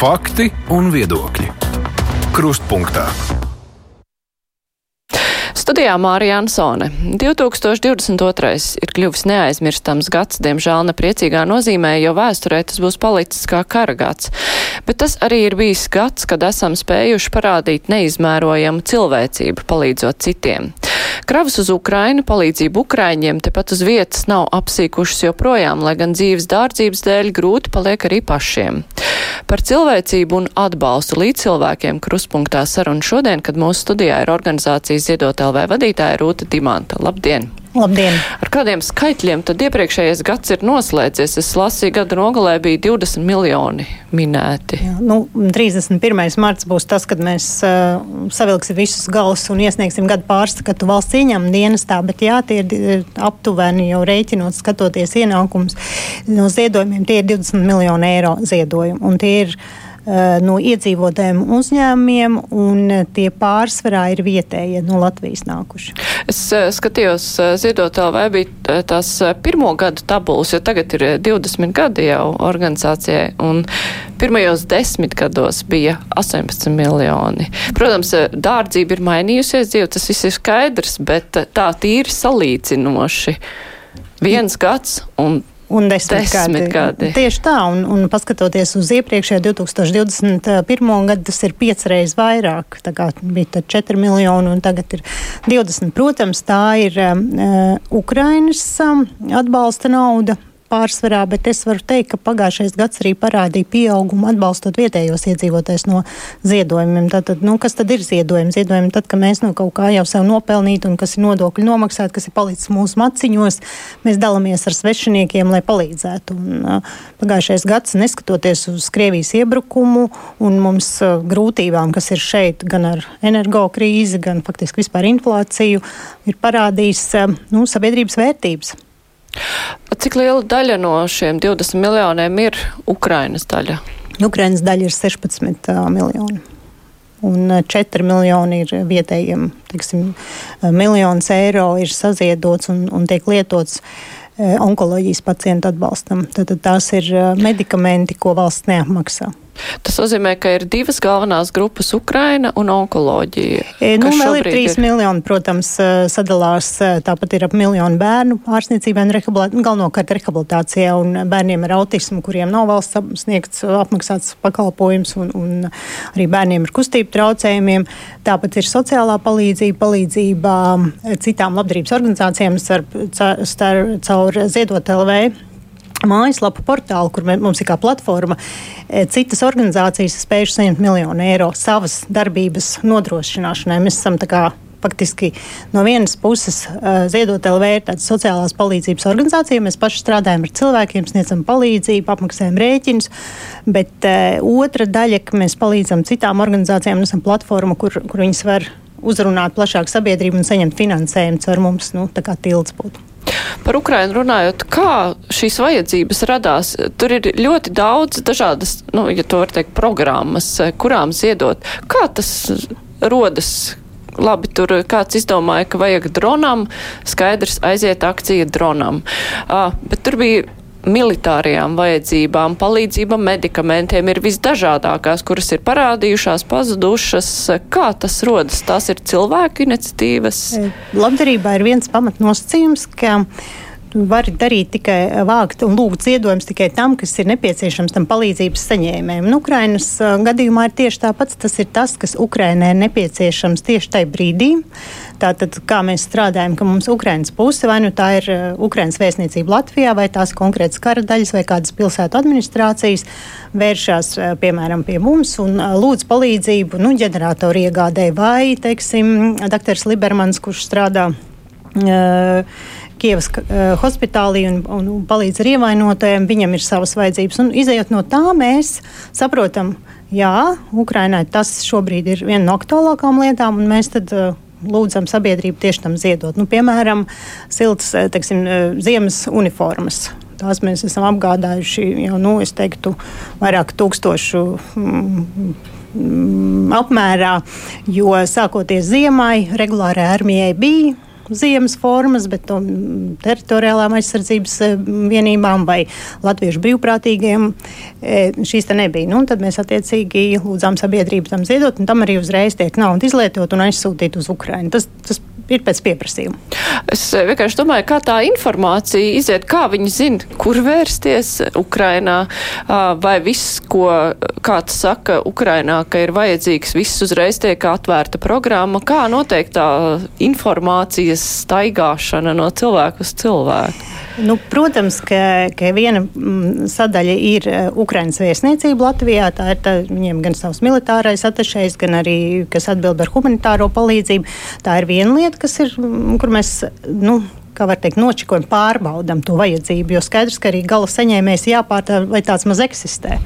Fakti un viedokļi. Krustpunktā. Studijā Mārija Ansone. 2022. ir kļuvis neaizmirstams gads, diemžēl nepriecīgā nozīmē, jo vēsturē tas būs palicis kā kara gads. Bet tas arī ir bijis gads, kad esam spējuši parādīt neizmērojamu cilvēcību, palīdzot citiem. Kravas uz Ukrainu, palīdzību Ukraiņiem tepat uz vietas nav apsīkušas joprojām, lai gan dzīves dārdzības dēļ grūti paliek arī pašiem. Par cilvēcību un atbalstu līdz cilvēkiem kruspunktā saruna šodien, kad mūsu studijā ir organizācijas Ziedot LV vadītāja Rūta Dimanta. Labdien! Labdien! Ar kādiem skaitļiem tad iepriekšējais gads ir noslēdzies? Es lasīju, gada nogalē bija 20 miljoni minēti. Jā, nu, 31. marts būs tas, kad mēs uh, savilksim visus galus un iesniegsim gadu pārskatu valsts ieņēmuma dienestā, bet jā, tie ir aptuveni jau rēķinot, skatoties ienākums no ziedojumiem, tie ir 20 miljoni eiro ziedojumi. Un tie ir Eh, no iedzīvotājiem uzņēmumiem, un tie pārsvarā ir vietējie no Latvijas nākuši. Es eh, skatījos, eh, ziedotā vai bija tās pirmo gadu tabulas, jo tagad ir 20 gadi jau organizācijai, un pirmajos desmit gados bija 18 miljoni. Protams, dārdzība ir mainījusies dzīve, tas viss ir skaidrs, bet tā tīri salīdzinoši. Viens gads un un desmit, desmit gadi. gadi. Tieši tā, un, un paskatoties uz iepriekšējo 2021. gadu, tas ir piecreiz vairāk. Tā kā bija 4 miljoni, un tagad ir 20. Protams, tā ir uh, Ukrainas um, atbalsta nauda pārsvarā, bet es varu teikt, ka pagājušais gads arī parādīja pieaugumu atbalstot vietējos iedzīvotājs no ziedojumiem. Tātad, nu, kas tad ir ziedojumi? Ziedojumi tad, ka mēs no kaut kā jau sev nopelnītu un kas ir nodokļu nomaksāti, kas ir palicis mūsu maciņos, mēs dalāmies ar svešiniekiem, lai palīdzētu. Un, uh, pagājušais gads, neskatoties uz Krievijas iebrukumu un mums uh, grūtībām, kas ir šeit, gan ar energo krīzi, gan faktiski vispār inflāciju, ir parādījis uh, nu, sabiedrības vērtības. Cik liela daļa no šiem 20 miljoniem ir Ukrainas daļa? Ukrainas daļa ir 16 uh, miljoni. Un 4 miljoni ir vietējiem, tiksim, miljonus eiro ir saziedots un, un tiek lietots onkoloģijas pacientu atbalstam. Tad tās ir medikamenti, ko valsts neapmaksā. Tas nozīmē, ka ir divas galvenās grupas - Ukraina un onkoloģija. E, nu, vēl ir trīs ir... miljoni, protams, e, sadalās. E, tāpat ir ap miljonu bērnu ārstniecībai un rehabilitācijai, galvenokārt rehabilitācijā un bērniem ar autismu, kuriem nav valsts sniegts apmaksāts pakalpojums, un, un arī bērniem ar kustību traucējumiem. Tāpat ir sociālā palīdzība, palīdzība citām labdarības organizācijām caur Ziedot LV mājaslapu portālu, kur mums ir kā platforma, e, citas organizācijas spējušas saņemt miljonu eiro savas darbības nodrošināšanai. Mēs esam tā kā faktiski no vienas puses uh, ziedot LV ir tāda sociālās palīdzības organizācija. Mēs paši strādājam ar cilvēkiem, sniedzam palīdzību, apmaksājam rēķinus, bet uh, otra daļa, ka mēs palīdzam citām organizācijām, esam platforma, kur, kur viņas var uzrunāt plašāku sabiedrību un saņemt finansējumu caur mums, nu, tā kā tilts būtu. Par Ukrainu runājot, kā šīs vajadzības radās? Tur ir ļoti daudz dažādas, nu, ja to var teikt, programmas, kurām ziedot. Kā tas rodas? Labi, tur kāds izdomāja, ka vajag dronam, skaidrs aiziet akcija dronam. Uh, bet tur bija militārajām vajadzībām, palīdzība medikamentiem ir visdažādākās, kuras ir parādījušās, pazudušas. Kā tas rodas? Tās ir cilvēku iniciatīvas. Labdarībā ir viens pamatnosacījums, ka var darīt tikai vākt un lūgt ziedojumus tikai tam, kas ir nepieciešams tam palīdzības saņēmējiem. Un Ukrainas gadījumā ir tieši tāpats. Tas ir tas, kas Ukrainai ir nepieciešams tieši tajā brīdī. Tātad, kā mēs strādājam, ka mums Ukrainas puse, vai nu tā ir Ukrainas vēstniecība Latvijā, vai tās konkrētas kara daļas, vai kādas pilsētu administrācijas, vēršās, piemēram, pie mums un lūdz palīdzību nu, ģeneratoru iegādē vai, teiksim, doktors Libermans, kurš strādā. Uh, Kievas uh, hospitālī un, un, un palīdz ar ievainotajiem. Viņam ir savas vajadzības. Un izējot no tā, mēs saprotam, jā, Ukrainai tas šobrīd ir viena no aktuālākām lietām, un mēs tad. Uh, Lūdzam, sabiedrību tieši tam ziedot. Nu, piemēram, siltas, teiksim, ziemas uniformas. Tās mēs esam apgādājuši jau, nu, es teiktu, vairāk tūkstošu mm, mm apmērā, jo sākoties ziemai, regulārai armijai bija ziemas formas, bet to teritoriālām aizsardzības vienībām vai latviešu brīvprātīgiem šīs te nebija. Nu, tad mēs attiecīgi lūdzām sabiedrību tam ziedot, un tam arī uzreiz tiek nauda izlietot un aizsūtīt uz Ukrainu. Tas, tas ir pēc pieprasījuma. Es vienkārši domāju, kā tā informācija iziet, kā viņi zina, kur vērsties Ukrainā, vai viss, ko kāds saka Ukrainā, ka ir vajadzīgs, viss uzreiz tiek atvērta programma, kā notiek tā informācijas staigāšana no cilvēku uz cilvēku. Nu, protams, ka, ka viena mm, sadaļa ir Ukraiņas vēstniecība Latvijā. Tā ir tā, viņiem gan savs militārais atašējs, gan arī kas atbild par humanitāro palīdzību. Tā ir viena lieta, kas ir, mm, kur mēs. Nu, kā var teikt, nočikojam, pārbaudam to vajadzību. Jo skaidrs, ka arī gala saņēmējs jāpārtāv, vai tāds maz eksistē.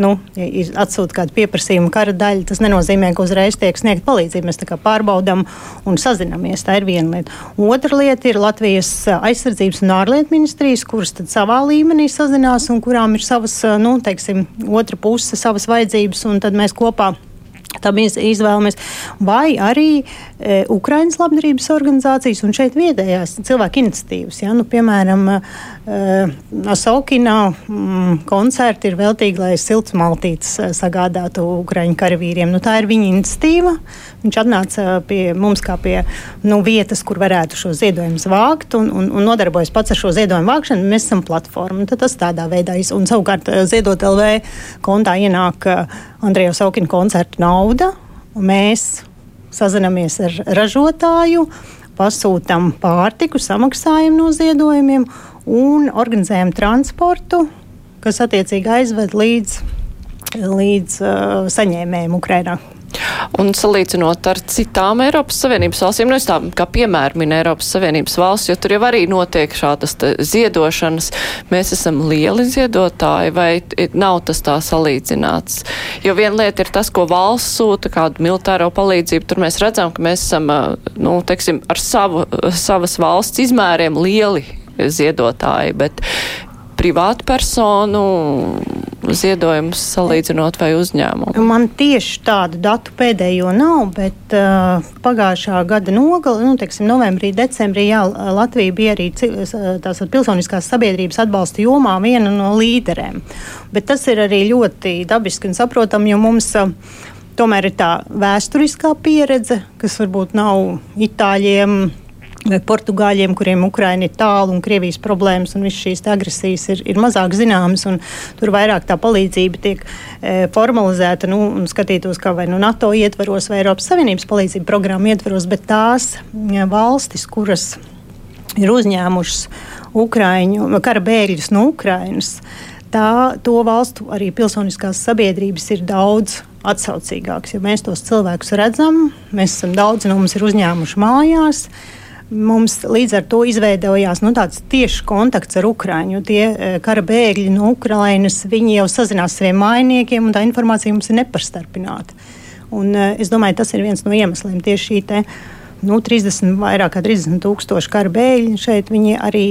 Nu, atsūta kāda pieprasījuma kara daļa, tas nenozīmē, ka uzreiz tiek sniegta palīdzība. Mēs pārbaudām un sazinamies. Tā ir viena lieta. Otra lieta ir Latvijas aizsardzības un ārlietu ministrijas, kuras savā līmenī sazinās un kurām ir savas, nu, teiksim, otra puse, savas vajadzības, un tad mēs kopā Tam izvēlamies. Vai arī e, Ukraiņas labdarības organizācijas un šeit vietējās cilvēku iniciatīvas. Ja? Nu, piemēram, e, Asaukina mm, koncerti ir veltīgi, lai silts maltītes e, sagādātu Ukraiņu karavīriem. Nu, tā ir viņa iniciatīva. Viņš atnāca pie mums kā pie nu, vietas, kur varētu šo ziedojumu vākt un, un, un nodarbojas pats ar šo ziedojumu vākšanu. Mēs esam platforma. Tad tas tādā veidā ir. Un savukārt e, ziedot LV kontā ienāk e, Andrejs Aukina koncerta nauda. Mēs sazinamies ar ražotāju, pasūtām pārtiku, samaksājam no ziedojumiem un organizējam transportu, kas attiecīgi aizved līdz, līdz uh, saņēmējiem Ukrainā. Un salīdzinot ar citām Eiropas Savienības valstīm, nu es tā kā piemēru minu Eiropas Savienības valsts, jo tur jau arī notiek šādas ziedošanas. Mēs esam lieli ziedotāji, vai nav tas tā salīdzināts? Jo viena lieta ir tas, ko valsts sūta, kādu militāro palīdzību, tur mēs redzam, ka mēs esam, nu, teiksim, ar savu, savas valsts izmēriem lieli ziedotāji, bet privātu personu ziedojumus salīdzinot vai uzņēmumu? Man tieši tādu datu pēdējo nav, bet uh, pagājušā gada nogalē, nu, teiksim, novembrī, decembrī, jā, Latvija bija arī tās pilsoniskās sabiedrības atbalsta jomā viena no līderēm. Bet tas ir arī ļoti dabiski un saprotami, jo mums uh, tomēr ir tā vēsturiskā pieredze, kas varbūt nav itāļiem portugāļiem, kuriem Ukraina ir tālu un Krievijas problēmas un visas šīs agresijas ir, ir mazāk zināmas. Tur vairāk tā palīdzība tiek e, formalizēta nu, un skatītos, kā vai nu NATO ietvaros vai Eiropas Savienības palīdzību programmu ietvaros, bet tās ja, valstis, kuras ir uzņēmušas Ukraiņu, kara bēgļus no Ukrainas, tā, to valstu arī pilsoniskās sabiedrības ir daudz atsaucīgāks. Ja mēs tos cilvēkus redzam, mēs esam daudz no mums ir uzņēmuši mājās. Mums līdz ar to izveidojās nu, tāds tieši kontakts ar Ukraiņu. Tie e, kara bēgļi no Ukrainas, viņi jau sazinās saviem mainiekiem, un tā informācija mums ir neparstarpināta. Un, e, es domāju, tas ir viens no iemesliem tieši šī te, nu, 30, vairāk kā 30 tūkstoši kara bēgļi šeit. Arī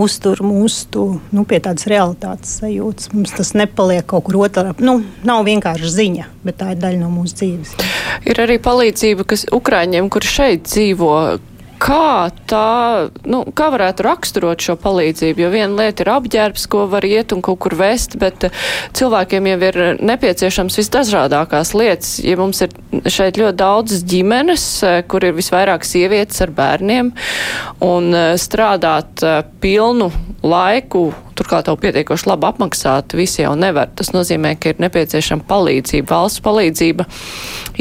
uztur mūsu nu, pie tādas realitātes sajūtas. Mums tas nepaliek kaut kur otrā. Nu, nav vienkārši ziņa, bet tā ir daļa no mūsu dzīves. Ir arī palīdzība, kas Ukraiņiem, kur šeit dzīvo, kā tā, nu, kā varētu raksturot šo palīdzību, jo viena lieta ir apģērbs, ko var iet un kaut kur vest, bet eh, cilvēkiem jau ir nepieciešams visdažādākās lietas. Ja mums ir šeit ļoti daudzas ģimenes, eh, kur ir visvairāk sievietes ar bērniem, un eh, strādāt pilnu laiku, turklāt jau pietiekoši labi apmaksāt, visi jau nevar. Tas nozīmē, ka ir nepieciešama palīdzība, valsts palīdzība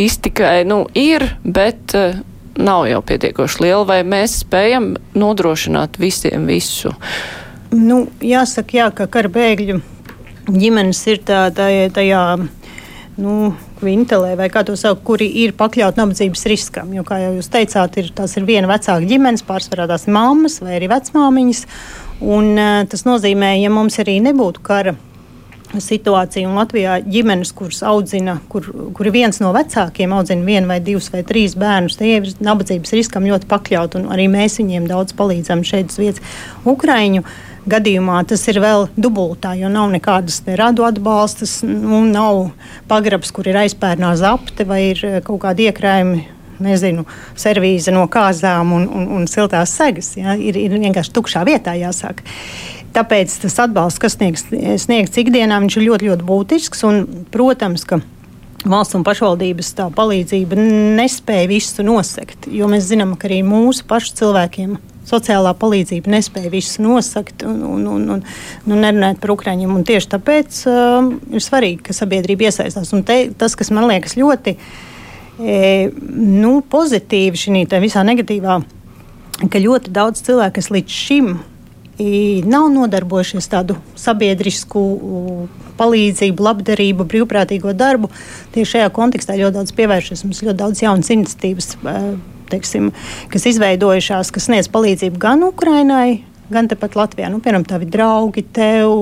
iztikai, nu, ir, bet nav jau pietiekoši liela, vai mēs spējam nodrošināt visiem visu? Nu, jāsaka, jā, ka kara bēgļu ģimenes ir tā, tā, tajā. Nu, Vintelē, vai kā to sauc, kuri ir pakļauti nabadzības riskam. Jo, kā jau jūs teicāt, ir, tās ir viena vecāka ģimenes, pārsvarā tās mammas vai arī vecmāmiņas. Un, uh, tas nozīmē, ja mums arī nebūtu kara situācija. Un Latvijā ģimenes, kuras audzina, kur, kur viens no vecākiem audzina vienu vai divus vai trīs bērnus, tie ir nabadzības riskam ļoti pakļauti. Arī mēs viņiem daudz palīdzam šeit uz vietas. Ukraiņu gadījumā tas ir vēl dubultā, jo nav nekādas radu atbalstas, nu, nav pagrabs, kur ir aizpērnā zapte vai ir kaut kādi iekrājumi nezinu, servīze no kāzām un, un, un siltās segas. Ja? Ir, ir vienkārši tukšā vietā jāsāk. Tāpēc tas atbalsts, kas sniegs, sniegts ikdienā, ir ļoti, ļoti būtisks. Un, protams, ka valsts un pašvaldības tā palīdzība nespēja visu nosegt, jo mēs zinām, ka arī mūsu pašu cilvēkiem sociālā palīdzība nespēja visu nosakt un, un, un, un, un nerunāt par Ukraiņiem. Tieši tāpēc uh, ir svarīgi, ka sabiedrība iesaistās. Un te, tas, kas man liekas ļoti e, nu, pozitīvi šī visā negatīvā, ka ļoti daudz cilvēku, kas līdz šim nav nodarbojušies tādu sabiedrisku palīdzību, labdarību, brīvprātīgo darbu. Tieši šajā kontekstā ļoti daudz pievēršas. Mums ļoti daudz jaunas iniciatīvas, teiksim, kas izveidojušās, kas sniedz palīdzību gan Ukrainai, gan tepat Latvijā. Nu, piemēram, tavi draugi, tev,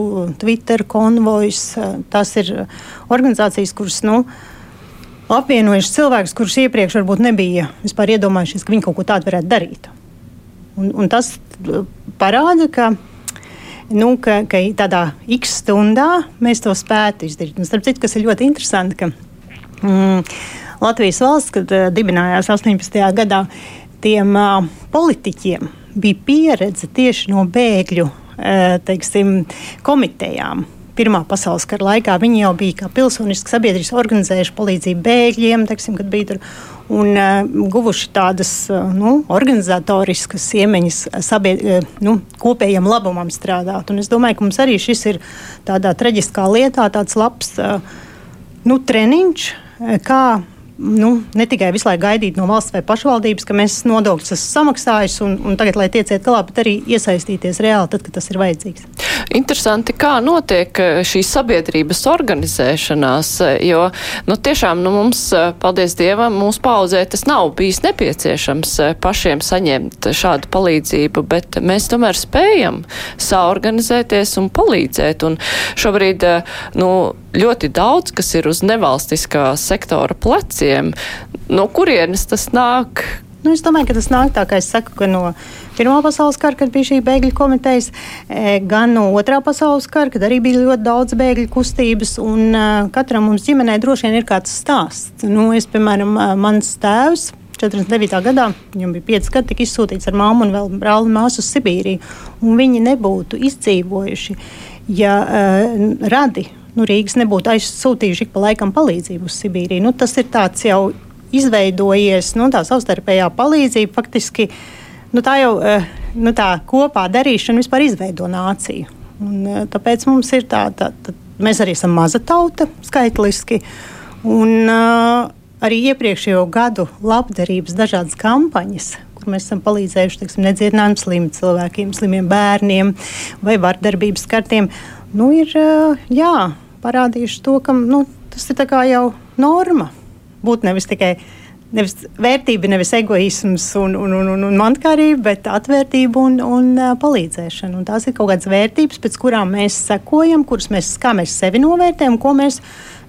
Twitter konvojs. Tās ir organizācijas, kuras. Nu, apvienojuši cilvēkus, kurus iepriekš varbūt nebija vispār iedomājušies, ka viņi kaut ko tādu varētu darīt. Un, un tas parāda, ka, nu, ka, ka tādā x stundā mēs to spētu izdarīt. Un, starp citu, kas ir ļoti interesanti, ka mm, Latvijas valsts, kad uh, dibinājās 18. gadā, tiem uh, politiķiem bija pieredze tieši no bēgļu uh, teiksim, komitejām. Pirmā pasaules kara laikā viņi jau bija kā pilsoniski sabiedrības organizējuši palīdzību bēgļiem, teiksim, kad bija tur un uh, guvuši tādas uh, nu, organizatoriskas iemaņas sabied, uh, nu, kopējam labumam strādāt. Un es domāju, ka mums arī šis ir tādā traģiskā lietā tāds labs uh, nu, treniņš, kā nu, ne tikai visu laiku gaidīt no valsts vai pašvaldības, ka mēs nodokļus esam samaksājuši un, un tagad, lai tieciet galā, bet arī iesaistīties reāli tad, kad tas ir vajadzīgs. Interesanti, kā notiek eh, šī sabiedrības organizēšanās, eh, jo nu, tiešām nu, mums, eh, paldies Dievam, mūsu paudzē tas nav bijis nepieciešams pašiem saņemt šādu palīdzību, bet mēs tomēr spējam saorganizēties un palīdzēt. Un šobrīd nu, ļoti daudz, kas ir uz nevalstiskā sektora pleciem. No kurienes tas nāk? Nu, es domāju, ka tas nāk tā, kā es saku, ka no Pirmā pasaules kara, kad bija šī bēgļu komitejas, e, gan no Otrā pasaules kara, kad arī bija ļoti daudz bēgļu kustības. Un, e, katram mums ģimenē droši vien ir kāds stāsts. Nu, es, piemēram, e, mans tēvs 49. gadā, viņam bija 5 gadi, tika izsūtīts ar māmu un vēl brāli māsu uz Sibīriju. Viņi nebūtu izdzīvojuši, ja uh, radi nu, Rīgas nebūtu aizsūtījuši ik pa laikam palīdzību uz Sibīriju. Nu, tas ir tāds jau izveidojies, nu, tā savstarpējā palīdzība faktiski. Nu, tā jau eh, nu, tā kopā darīšana vispār izveido nāciju. Un, eh, tāpēc mums ir tā, tā, tā, mēs arī esam maza tauta skaitliski. Un, uh, arī iepriekšējo gadu labdarības dažādas kampaņas, kur mēs esam palīdzējuši teiksim, nedzirdināmiem slimiem cilvēkiem, slimiem bērniem vai vardarbības kartiem, nu, ir jā, parādījuši to, ka nu, tas ir jau norma. Būt nevis tikai nevis vērtība, nevis egoisms un, un, un, un, un mantkārība, bet atvērtība un, un palīdzēšana. Un tās ir kaut kādas vērtības, pēc kurām mēs sekojam, kuras mēs, mēs sevi novērtējam, ko mēs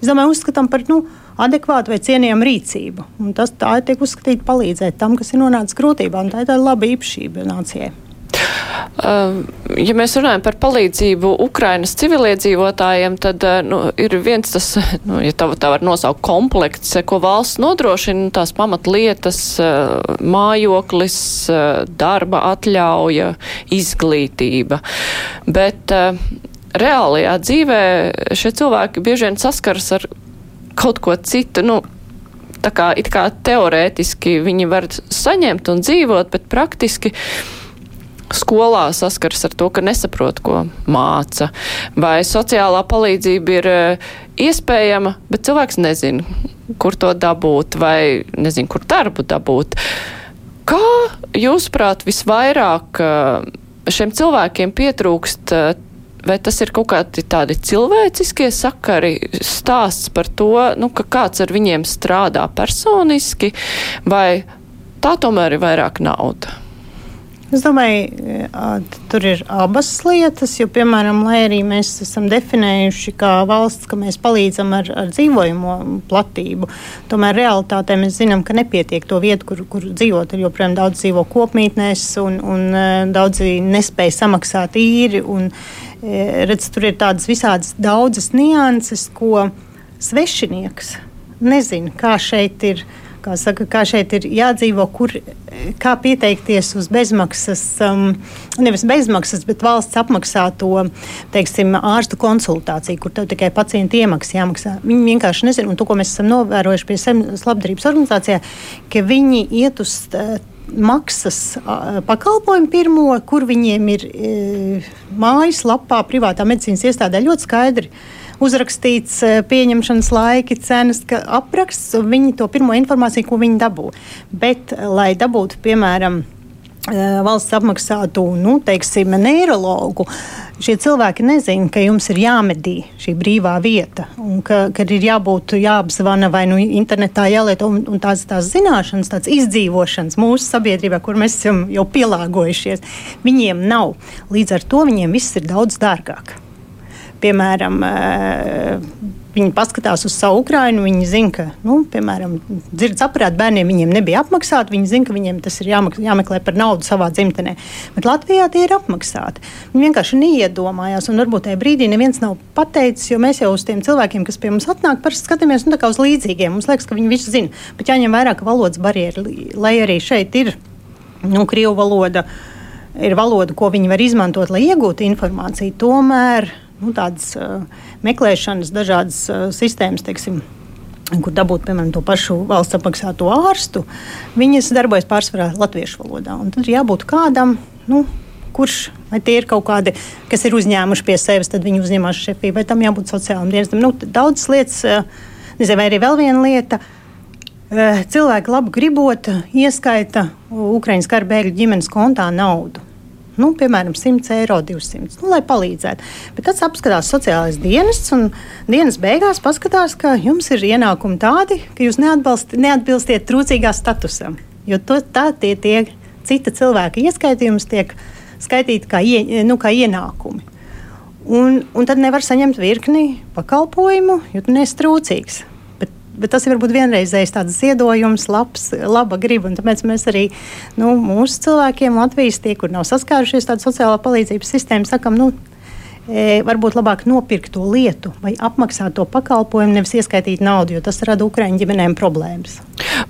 domāju, uzskatām par nu, adekvātu vai cienījamu rīcību. Un tas tā tiek uzskatīta palīdzēt tam, kas ir nonācis grūtībā. Tā ir tāda laba īpašība nācijai. Uh, ja mēs runājam par palīdzību Ukrainas civiliedzīvotājiem, tad uh, nu, ir viens tas, nu, ja tā, tā var nosaukt, komplekts, ko valsts nodrošina, tās pamatlietas, uh, mājoklis, darba atļauja, izglītība. Bet reālajā dzīvē šie cilvēki bieži vien saskars ar kaut ko citu. Nu, tā kā, kā teorētiski viņi var saņemt un dzīvot, bet praktiski skolā saskars ar to, ka nesaprot, ko māca. Vai sociālā palīdzība ir eh, iespējama, bet cilvēks nezina, kur to dabūt vai nezina, kur darbu dabūt. Kā jūsuprāt visvairāk eh, šiem cilvēkiem pietrūkst? Eh, vai tas ir kaut kādi tādi cilvēciskie sakari, stāsts par to, nu, ka kāds ar viņiem strādā personiski, vai tā tomēr ir vairāk nauda? Es domāju, tur ir abas lietas, jo, piemēram, lai arī mēs esam definējuši kā valsts, ka mēs palīdzam ar, ar dzīvojamo platību, tomēr realitātē mēs zinām, ka nepietiek to vietu, kur, kur dzīvot. Ir joprojām daudz dzīvo kopmītnēs, un, un daudzi nespēja samaksāt īri. Un, redz, tur ir tādas visādas daudzas nianses, ko svešinieks nezina, kā šeit ir kā, saka, kā šeit ir jādzīvo, kur, kā pieteikties uz bezmaksas, um, nevis bezmaksas, bet valsts apmaksāto teiksim, ārstu konsultāciju, kur tev tikai pacienta iemaksa jāmaksā. Viņi vienkārši nezina, un to, ko mēs esam novērojuši pie Zemes labdarības organizācijā, ka viņi iet uz maksas pakalpojumu pirmo, kur viņiem ir e, mājaslapā, privātā medicīnas iestādē ļoti skaidri uzrakstīts pieņemšanas laiki, cenas, apraksts, viņi to pirmo informāciju, ko viņi dabū. Bet, lai dabūtu, piemēram, valsts apmaksātu, nu, teiksim, neiroloģu, šie cilvēki nezina, ka jums ir jāmedī šī brīvā vieta, un ka, ka ir jābūt jāapzvana vai nu internetā jālieto, un, un tās, tās zināšanas, tāds izdzīvošanas mūsu sabiedrībā, kur mēs esam jau pielāgojušies, viņiem nav. Līdz ar to viņiem viss ir daudz dārgāk. Piemēram, Viņi paskatās uz savu Ukrainu, viņi zina, ka, nu, piemēram, dzirdes aparāti bērniem viņiem nebija apmaksāti. Viņi zina, ka viņiem tas ir jāmeklē par naudu savā dzimtenē. Bet Latvijā tie ir apmaksāti. Viņi vienkārši neiedomājās, un varbūt tajā brīdī neviens nav pateicis, jo mēs jau uz tiem cilvēkiem, kas pie mums atnāk, parasti skatāmies nu, uz līdzīgiem. Mums liekas, ka viņi visu zina. Bet jāņem vērā, ka valodas barjera, lai arī šeit ir nu, krievu valoda, ir valoda, ko viņi var izmantot, lai iegūtu informāciju. Tomēr nu, tādas uh, meklēšanas, dažādas uh, sistēmas, teiksim, kur dabūt, piemēram, to pašu valsts apmaksāto ārstu, viņas darbojas pārsvarā latviešu valodā. Un tad ir jābūt kādam, nu, kurš, vai tie ir kaut kādi, kas ir uzņēmuši pie sevis, tad viņi uzņemās šefību, vai tam jābūt sociālam dienestam. Nu, daudzas lietas, nezinu, vai arī vēl viena lieta. Cilvēki labi gribot, ieskaita Ukraiņas kara bēgļu ģimenes kontā naudu nu, piemēram, 100 eiro, 200, nu, lai palīdzētu. Bet tad apskatās sociālais dienests, un dienas beigās paskatās, ka jums ir ienākumi tādi, ka jūs neatbilstiet trūcīgā statusam. Jo to, tā tie, tie cita cilvēka ieskaitījums tiek skaitīti kā, ie, nu, kā ienākumi. Un, un tad nevar saņemt virkni pakalpojumu, jo tu neesi trūcīgs bet tas ir varbūt vienreizējs tāds ziedojums, labs, laba griba. Tāpēc mēs arī nu, mūsu cilvēkiem Latvijas, tie, kur nav saskārušies tādu sociālā palīdzības sistēmu, sakam, nu, e, varbūt labāk nopirkt to lietu vai apmaksāt to pakalpojumu, nevis ieskaitīt naudu, jo tas rada Ukraiņu ģimenēm problēmas.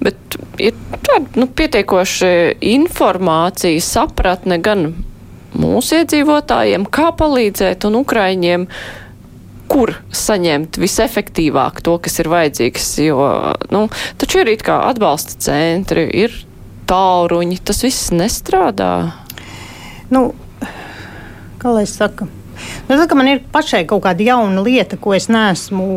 Bet ir tāda nu, pietiekoša informācija, sapratne gan mūsu iedzīvotājiem, kā palīdzēt un Ukraiņiem kur saņemt visefektīvāk to, kas ir vajadzīgs. Jo, nu, taču ir it kā atbalsta centri, ir tāluņi, tas viss nestrādā. Nu, kā lai es saku? Nu, tā, man ir pašai kaut kāda jauna lieta, ko es neesmu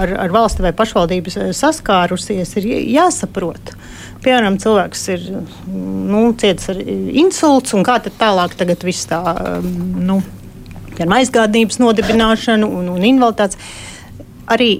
ar, ar valsti vai pašvaldības saskārusies, ir jāsaprot. Piemēram, cilvēks ir nu, cietis ar insultu, un kā tad tālāk viss tā nu, gan aizgādnības nodibināšanu un, un invaliditātes. Arī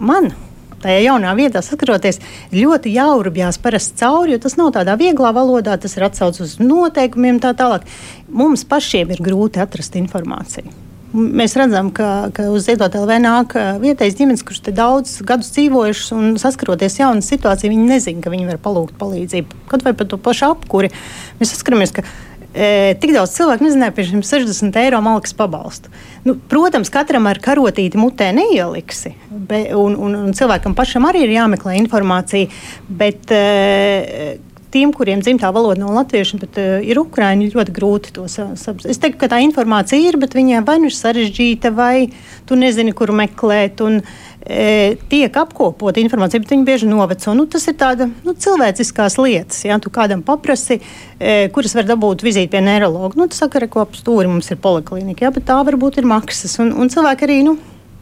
man tajā jaunā vietā saskaroties, ļoti jaurubjās parasti cauri, jo tas nav tādā vieglā valodā, tas ir atsaucis uz noteikumiem tā tālāk. Mums pašiem ir grūti atrast informāciju. Mēs redzam, ka, ka uz Ziedot LV nāk vietējais ģimenes, kurš te daudz gadus dzīvojušas un saskaroties jaunu situāciju, viņi nezina, ka viņi var palūgt palīdzību. Kaut vai par to pašu apkuri. Mēs saskaramies, ka e, tik daudz cilvēku nezināja par šiem 60 eiro malkas pabalstu. Nu, protams, katram ar karotīti mutē neieliksi, be, un, un, un cilvēkam pašam arī ir jāmeklē informācija. Bet, e, tiem, kuriem dzimtā valoda nav latviešu, bet uh, ir ukrāņi, ļoti grūti to saprast. Es teiktu, ka tā informācija ir, bet viņiem vai nu ir sarežģīta, vai tu nezini, kur meklēt. Un, e, tiek apkopota informācija, bet viņi bieži noveco. Nu, tas ir tāda nu, cilvēciskās lietas. Ja tu kādam paprasti, e, kuras var dabūt vizīti pie neiroloģa, nu, tas saka, ka ap stūri mums ir poliklinika, ja, bet tā varbūt ir maksas. Un, un cilvēki arī. Nu,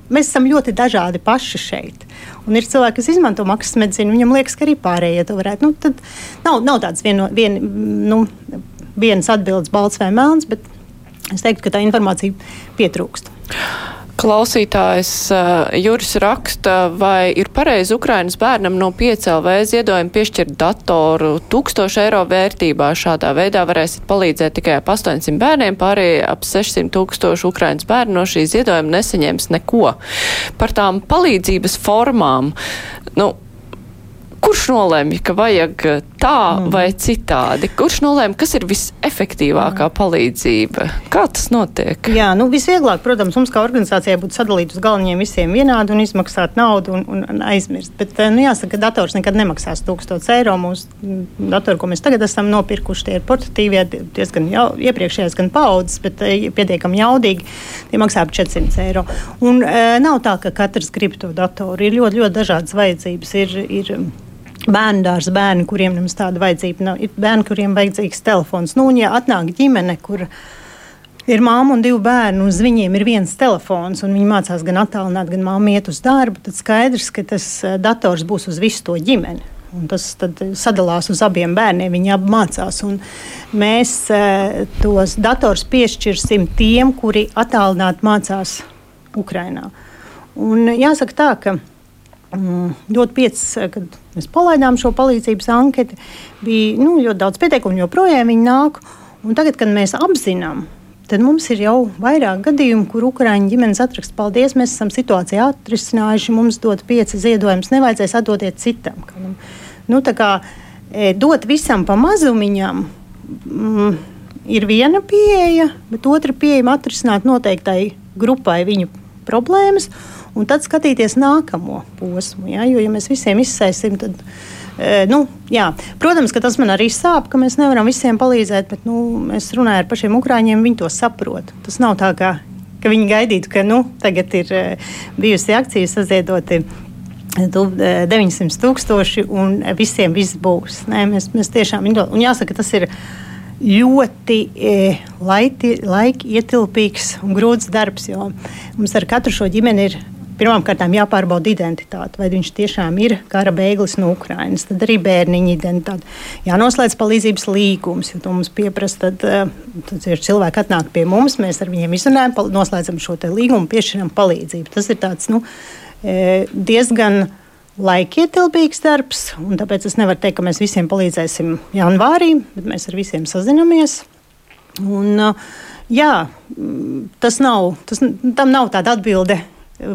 Mēs esam ļoti dažādi paši šeit. Un ir cilvēki, kas izmanto maksas medicīnu, viņam liekas, ka arī pārējie to varētu. Nu, tad nav, nav tāds vieno, vien, nu, viens atbildes, balts vai melns, bet es teiktu, ka tā informācija pietrūkst. Klausītājs uh, Juris raksta, vai ir pareizi Ukrainas bērnam no 5LV ziedojuma piešķirt datoru 1000 eiro vērtībā. Šādā veidā varēsiet palīdzēt tikai ap 800 bērniem, pārējie ap 600 tūkstoši Ukrainas bērnu no šī ziedojuma nesaņems neko. Par tām palīdzības formām, nu, kurš nolēma, ka vajag tā mm. vai citādi? Kurš nolēma, kas ir visefektīvākā mm. palīdzība? Kā tas notiek? Jā, nu visvieglāk, protams, mums kā organizācijai būtu sadalīt uz galvenajiem visiem vienādi un izmaksāt naudu un, un, un aizmirst. Bet, eh, nu, jāsaka, ka dators nekad nemaksās 1000 eiro. Mūsu datori, ko mēs tagad esam nopirkuši, tie ir portatīvie, diezgan jau, iepriekšējās gan paudzes, bet eh, pietiekami jaudīgi. Tie maksā ap 400 eiro. Un e, nav tā, ka katrs grib to datoru. Ir ļoti, ļoti dažādas vajadzības. Ir, ir, bērnu dārza bērni, kuriem nemaz tāda vajadzība nav. Ir bērni, kuriem vajadzīgs telefons. Nu, un ja atnāk ģimene, kur ir māma un divi bērni, un uz viņiem ir viens telefons, un viņi mācās gan attālināt, gan māma iet uz darbu, tad skaidrs, ka tas eh, dators būs uz visu to ģimeni. Un tas sadalās uz abiem bērniem. Viņi abi mācās. Mēs e, tos dators piešķirsim tiem, kuri attālināti mācās Ukrajinā. Jāsaka tā, ka Mm, ļoti piecas, kad mēs palaidām šo palīdzības anketu, bija nu, ļoti daudz pieteikumu, joprojām viņi nāk. Un tagad, kad mēs apzinām, tad mums ir jau vairāk gadījumu, kur Ukrāņu ģimenes atrakst, paldies, mēs esam situāciju atrisinājuši, mums dod pieci ziedojumus, nevajadzēs atdodiet citam. Nu, kā, e, dot visam pa mazumiņam mm, ir viena pieeja, bet otra pieeja atrisināt noteiktai grupai viņu problēmas un tad skatīties nākamo posmu. Ja? Jo, ja mēs visiem izsēsim, tad. E, nu, jā. Protams, ka tas man arī sāp, ka mēs nevaram visiem palīdzēt, bet nu, es runāju ar pašiem ukrāņiem, viņi to saprot. Tas nav tā, ka, ka viņi gaidītu, ka nu, tagad ir e, bijusi akcija saziedoti 900 e, tūkstoši un visiem viss būs. Nē, mēs, mēs tiešām, un jāsaka, tas ir ļoti e, laiti, laika ietilpīgs un grūts darbs, mums ar katru šo ģimeni ir Pirmkārt, jāpārbauda identitāte, vai viņš tiešām ir kara bēglis no Ukrainas. Tad arī bērniņa identitāte. Jānoslēdz palīdzības līgums, jo to mums pieprasa. Tad, eh, tad cilvēki atnāk pie mums, mēs ar viņiem izrunājam, noslēdzam šo līgumu, piešķiram palīdzību. Tas ir tāds nu, eh, diezgan laikietilpīgs darbs, un tāpēc es nevaru teikt, ka mēs visiem palīdzēsim janvārī, bet mēs ar visiem sazinamies. Un, eh, jā, tas nav, tas, tam nav tāda atbilde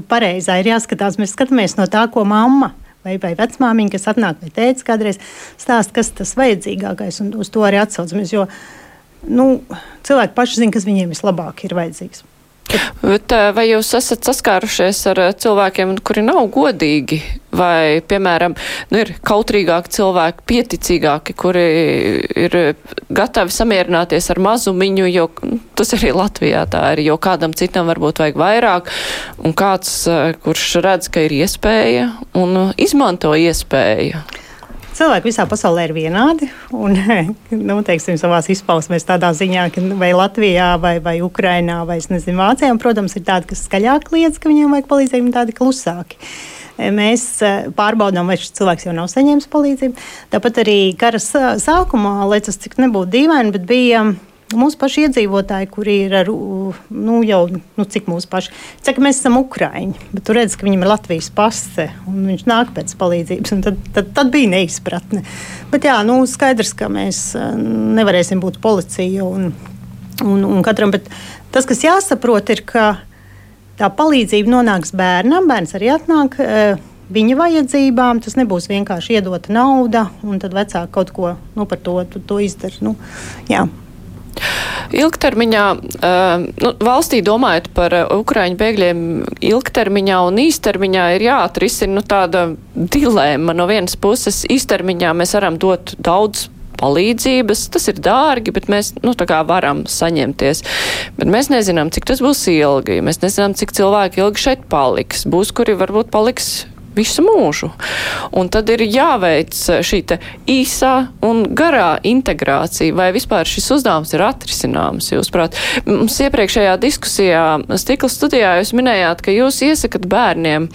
pareizā ir jāskatās. Mēs skatāmies no tā, ko mamma vai, vai vecmāmiņa, kas atnāk vai teica, kādreiz stāsta, kas tas vajadzīgākais, un uz to arī atsaucamies. Jo nu, cilvēki paši zina, kas viņiem vislabāk ir vajadzīgs. Bet, eh, vai jūs esat saskārušies ar eh, cilvēkiem, kuri nav godīgi, vai, piemēram, nu, ir kautrīgāki cilvēki, pieticīgāki, kuri ir gatavi samierināties ar mazumiņu, jo nu, tas arī Latvijā tā ir, jo kādam citam varbūt vajag vairāk, un kāds, eh, kurš redz, ka ir iespēja un izmanto iespēju. Cilvēki visā pasaulē ir vienādi. Un, nu, teiksim, savās izpausmēs tādā ziņā, ka vai Latvijā, vai, vai Ukrainā, vai nezinu, Vācijā, un, protams, ir tādi, kas skaļāk liedz, ka viņiem vajag palīdzību, un tādi klusāki. Mēs eh, pārbaudām, vai šis cilvēks jau nav saņēmis palīdzību. Tāpat arī kara sākumā, lai tas cik nebūtu dīvaini, bet bija mūsu paši iedzīvotāji, kuri ir ar, nu, jau, nu, cik mūsu paši, saka, mēs esam Ukraiņi, bet tu redz, ka viņam ir Latvijas pase, un viņš nāk pēc palīdzības, tad, tad, tad bija neizpratne. Bet jā, nu, skaidrs, ka mēs eh, nevarēsim būt policija un, un, un katram, bet tas, kas jāsaprot, ir, ka tā palīdzība nonāks bērnam, bērns arī atnāk. Uh, viņa vajadzībām. Tas nebūs vienkārši iedota nauda, un tad vecāki kaut ko nu, par to, to, to izdara. Nu, jā. Ilgtermiņā, nu, valstī domājot par Ukraiņu bēgļiem, ilgtermiņā un īstermiņā ir jāatrisina nu, tāda dilēma. No vienas puses, īstermiņā mēs varam dot daudz palīdzības. Tas ir dārgi, bet mēs nu, varam saņemties. Bet mēs nezinām, cik tas būs ilgi. Mēs nezinām, cik cilvēki ilgi šeit paliks. Būs, kuri varbūt paliks visu mūžu. Un tad ir jāveic šī īsā un garā integrācija, vai vispār šis uzdevums ir atrisināms. Jūs, prāt, mums iepriekšējā diskusijā stikla studijā jūs minējāt, ka jūs iesakat bērniem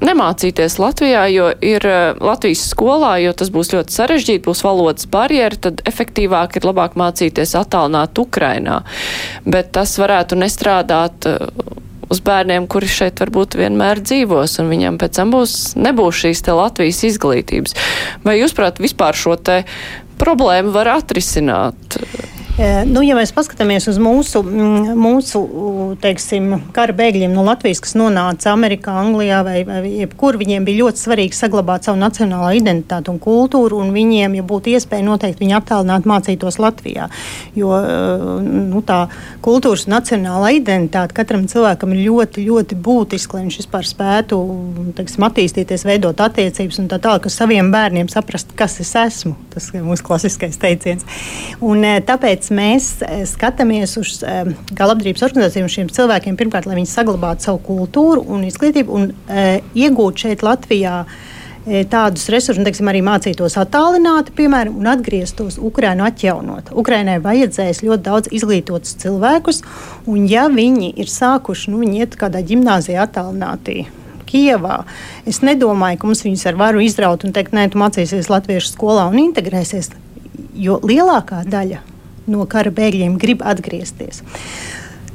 nemācīties Latvijā, jo ir eh, Latvijas skolā, jo tas būs ļoti sarežģīti, būs valodas barjera, tad efektīvāk ir labāk mācīties attālināt Ukrainā. Bet tas varētu nestrādāt eh, uz bērniem, kuri šeit varbūt vienmēr dzīvos, un viņam pēc tam būs, nebūs šīs te Latvijas izglītības. Vai jūs, prāt, vispār šo te problēmu var atrisināt? Nu, ja mēs paskatāmies uz mūsu, mūsu teiksim, kara bēgļiem no Latvijas, kas nonāca Amerikā, Anglijā vai, vai jebkur, viņiem bija ļoti svarīgi saglabāt savu nacionālo identitāti un kultūru, un viņiem, ja būtu iespēja, noteikti viņi attālināt mācītos Latvijā. Jo nu, tā kultūras un nacionālā identitāte katram cilvēkam ir ļoti, ļoti būtiska, lai viņš vispār spētu teiksim, attīstīties, veidot attiecības un tā tālāk, ar saviem bērniem saprast, kas es esmu. Tas ir mūsu klasiskais teiciens. Un, tāpēc mēs eh, skatāmies uz eh, kā labdarības organizācijām šiem cilvēkiem, pirmkārt, lai viņi saglabātu savu kultūru un izglītību un uh, iegūt šeit Latvijā. Tādus resursus, teiksim, arī mācītos attālināti, piemēram, un atgrieztos Ukraiņu atjaunot. Ukraiņai vajadzēs ļoti daudz izglītotus cilvēkus, un ja viņi ir sākuši, nu, viņi iet kādā gimnāzijā attālinātī, Kievā. Es nedomāju, ka mums viņus ar varu izraut un teikt, nē, tu mācīsies latviešu skolā un integrēsies. Jo lielākā daļa no kara bēgļiem grib atgriezties.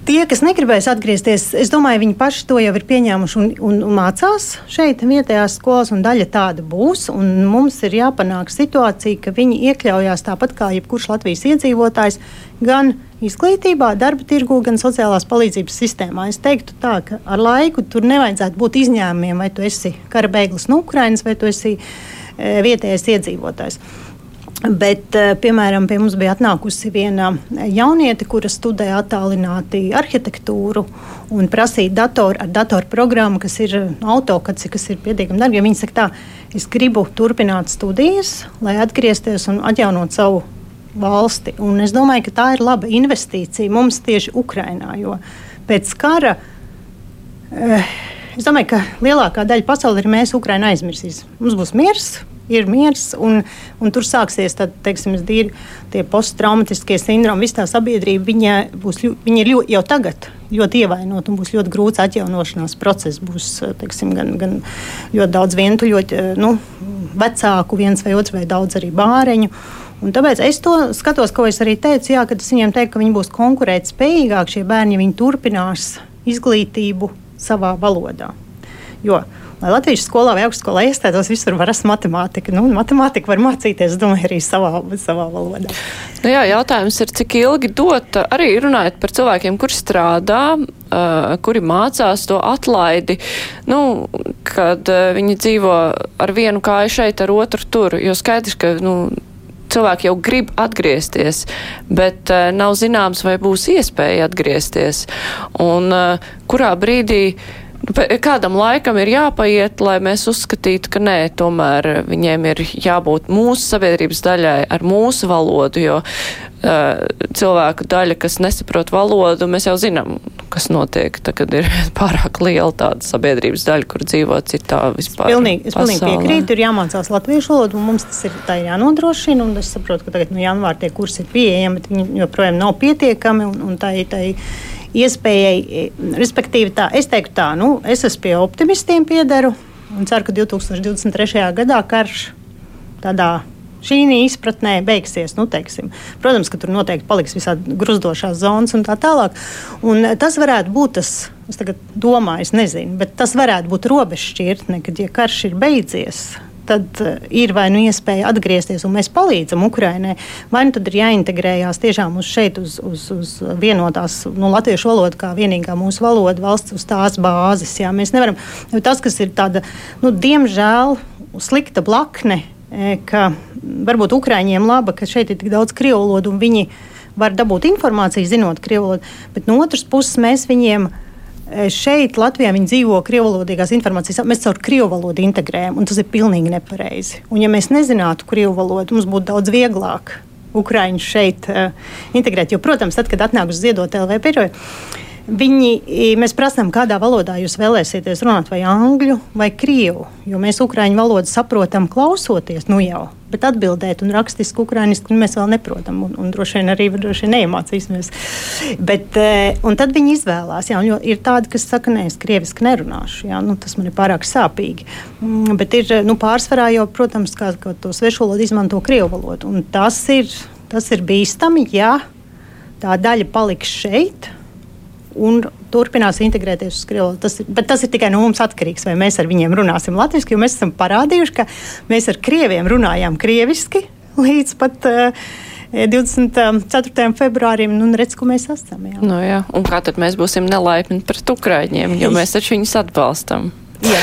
Tie, kas negribēs atgriezties, es domāju, viņi paši to jau ir pieņēmuši un, un, un mācās šeit, vietējās skolās, un daļa tāda būs. Mums ir jāpanāk situācija, ka viņi iekļaujās tāpat kā jebkurš Latvijas iedzīvotājs, gan izglītībā, darba tirgu, gan sociālās palīdzības sistēmā. Es teiktu, tā, ka ar laiku tur nevajadzētu būt izņēmumiem, vai tu esi kara bēglis no Ukrainas, vai tu esi e, vietējais iedzīvotājs. Bet, eh, piemēram, pie mums bija atnākusi viena jauniete, kura studē attālināti arhitektūru un prasīja datoru ar datorprogrammu, kas ir autokats, kas ir pietiekami dārgi. Viņa saka, tā, es gribu turpināt studijas, lai atgriezties un atjaunot savu valsti. Un es domāju, ka tā ir laba investīcija mums tieši Ukrainā, jo pēc kara. Eh, es domāju, ka lielākā daļa pasaules ir mēs, Ukraiņa, aizmirsīs. Mums būs miers, ir miers, un, un tur sāksies tad, teiksim, dīri, tie posttraumatiskie sindromi. Visa tā sabiedrība viņa būs, viņa ir ļoti, jau tagad ļoti ievainota un būs ļoti grūts atjaunošanās process. Būs teiksim, gan, gan ļoti daudz vientuļu, nu, vecāku, viens vai otrs, vai daudz arī bāreņu. Un tāpēc es to skatos, ko es arī teicu, jā, kad es viņiem teiktu, ka viņi būs konkurētspējīgāki šie bērni, ja viņi turpinās izglītību savā valodā. Jo lai Latvijas skolā vai augstskolā iestātos, visur var rast matemātiku. Nu, matemātiku var mācīties, domāju, arī savā, savā valodā. Nu jā, jautājums ir, cik ilgi dot, arī runājot par cilvēkiem, kuri strādā, kuri mācās to atlaidi, nu, kad viņi dzīvo ar vienu kāju šeit, ar otru tur, jo skaidrs, ka, nu, cilvēki jau grib atgriezties, bet uh, nav zināms, vai būs iespēja atgriezties. Un uh, kurā brīdī Kādam laikam ir jāpaiet, lai mēs uzskatītu, ka nē, tomēr viņiem ir jābūt mūsu sabiedrības daļai ar mūsu valodu, jo uh, cilvēku daļa, kas nesaprot valodu, mēs jau zinām, kas notiek, tad, kad ir pārāk liela tāda sabiedrības daļa, kur dzīvo citā vispār. Pilnīgi, es pilnīgi piekrītu, ir jāmācās latviešu valodu, un mums tas ir tā jānodrošina, un es saprotu, ka tagad no janvāra tie kursi ir pieejami, bet viņi joprojām nav pietiekami, un, un tā ir. Tā, tā iespējai, e, respektīvi, tā, es teiktu tā, nu, es esmu pie optimistiem piedaru un ceru, ka 2023. gadā karš tādā šī izpratnē beigsies. Nu, teiksim. Protams, ka tur noteikti paliks visādi gruzdošās zonas un tā tālāk. Un tas varētu būt tas, es domāju, es nezinu, bet tas varētu būt robežšķirtne, kad ja karš ir beidzies tad eh, ir vai nu iespēja atgriezties, un mēs palīdzam Ukraiņai, vai nu tad ir jāintegrējās tiešām uz šeit, uz, uz, uz vienotās nu, latviešu valodu, kā vienīgā mūsu valoda valsts uz tās bāzes. Jā. Mēs nevaram, tas, kas ir tāda, nu, diemžēl, slikta blakne, e, ka varbūt Ukraiņiem laba, ka šeit ir tik daudz krievu valodu, un viņi var dabūt informāciju, zinot krievu valodu, bet no otras puses mēs viņiem Eh, šeit, Latvijā, viņi dzīvo krievvalodīgās informācijas. Mēs caur krievu valodu integrējam, un tas ir pilnīgi nepareizi. Un, ja mēs nezinātu krievu valodu, mums būtu daudz vieglāk Ukraiņu šeit uh, integrēt. Jo, protams, tad, kad atnāk uz ziedot LV periodu, Viņi, mēs prasām, kādā valodā jūs vēlēsieties runāt, vai angļu vai krievu. Jo mēs ukrāņu valodu saprotam, klausoties, nu jau, bet atbildēt un rakstiski ukrāņiski mēs vēl neprotam. Un, un droši vien arī droši vien neiemācīsimies. Bet, e, tad viņi izvēlās. Jā, ir tādi, kas saka, nē, es krieviski nerunāšu. Jā, nu, tas man ir pārāk sāpīgi. Mm, bet ir nu, pārsvarā jau, protams, kā, kā to svešu valodu izmanto krievu valodu. Tas ir, tas ir bīstami, ja tā daļa paliks šeit un turpinās integrēties uz Krieviju. Tas, bet tas ir tikai no mums atkarīgs, vai mēs ar viņiem runāsim latviešu, jo mēs esam parādījuši, ka mēs ar krieviem runājām krieviski līdz pat. Uh, 24. februārim, nu, redz, ko mēs esam. Jā. Nu, jā. Un kā tad mēs būsim nelaipni pret Ukraiņiem, jo mēs taču viņus atbalstam? Jā.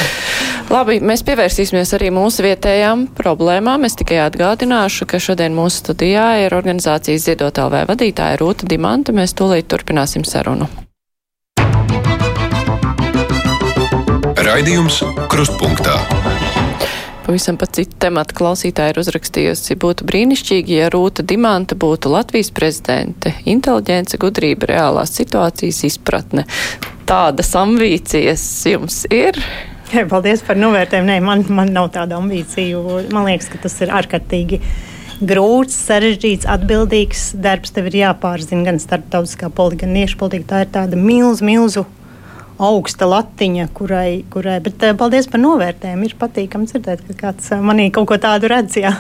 Labi, mēs pievērsīsimies arī mūsu vietējām problēmām. Es tikai atgādināšu, ka šodien mūsu studijā ir organizācijas Ziedot LV vadītāja Rūta Dimanta. Mēs tūlīt turpināsim sarunu. Raidījums Krustpunktā. Pavisam pat citu tematu klausītāji ir uzrakstījusi. Būtu brīnišķīgi, ja Rūta Dimanta būtu Latvijas prezidente. Inteliģence, gudrība, reālās situācijas izpratne. Tādas ambīcijas jums ir? Jā, paldies par novērtējumu. Nē, man, man nav tāda ambīcija. Man liekas, ka tas ir ārkārtīgi grūts, sarežģīts, atbildīgs darbs. Tev ir jāpārzina gan starptautiskā politika, gan iekšpolitika. Tā ir tāda milzu, milzu augsta latiņa, kurai, kurai bet uh, paldies par novērtējumu. Ir patīkami dzirdēt, ka kāds uh, manī kaut ko tādu redz. Jā,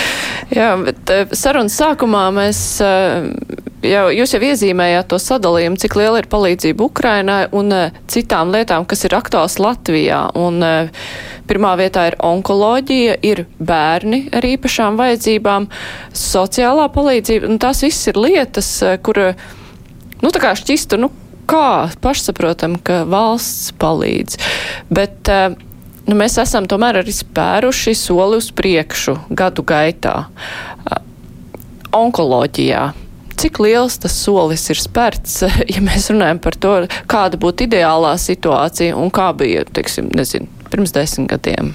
jā bet uh, sarunas sākumā mēs. Jau, jūs jau iezīmējāt to sadalījumu, cik liela ir palīdzība Ukrainai un citām lietām, kas ir aktuāls Latvijā. Un, pirmā vietā ir onkoloģija, ir bērni ar īpašām vajadzībām, sociālā palīdzība. Tās viss ir lietas, kur nu, šķistu, nu, kā pašsaprotam, ka valsts palīdz. Bet, eh, nu, mēs esam tomēr arī spēruši soli uz priekšu gadu gaitā. Eh, onkoloģijā. Cik liels tas solis ir spērts, ja mēs runājam par to, kāda būtu ideālā situācija un kā bija, teiksim, nezinu, pirms desmit gadiem?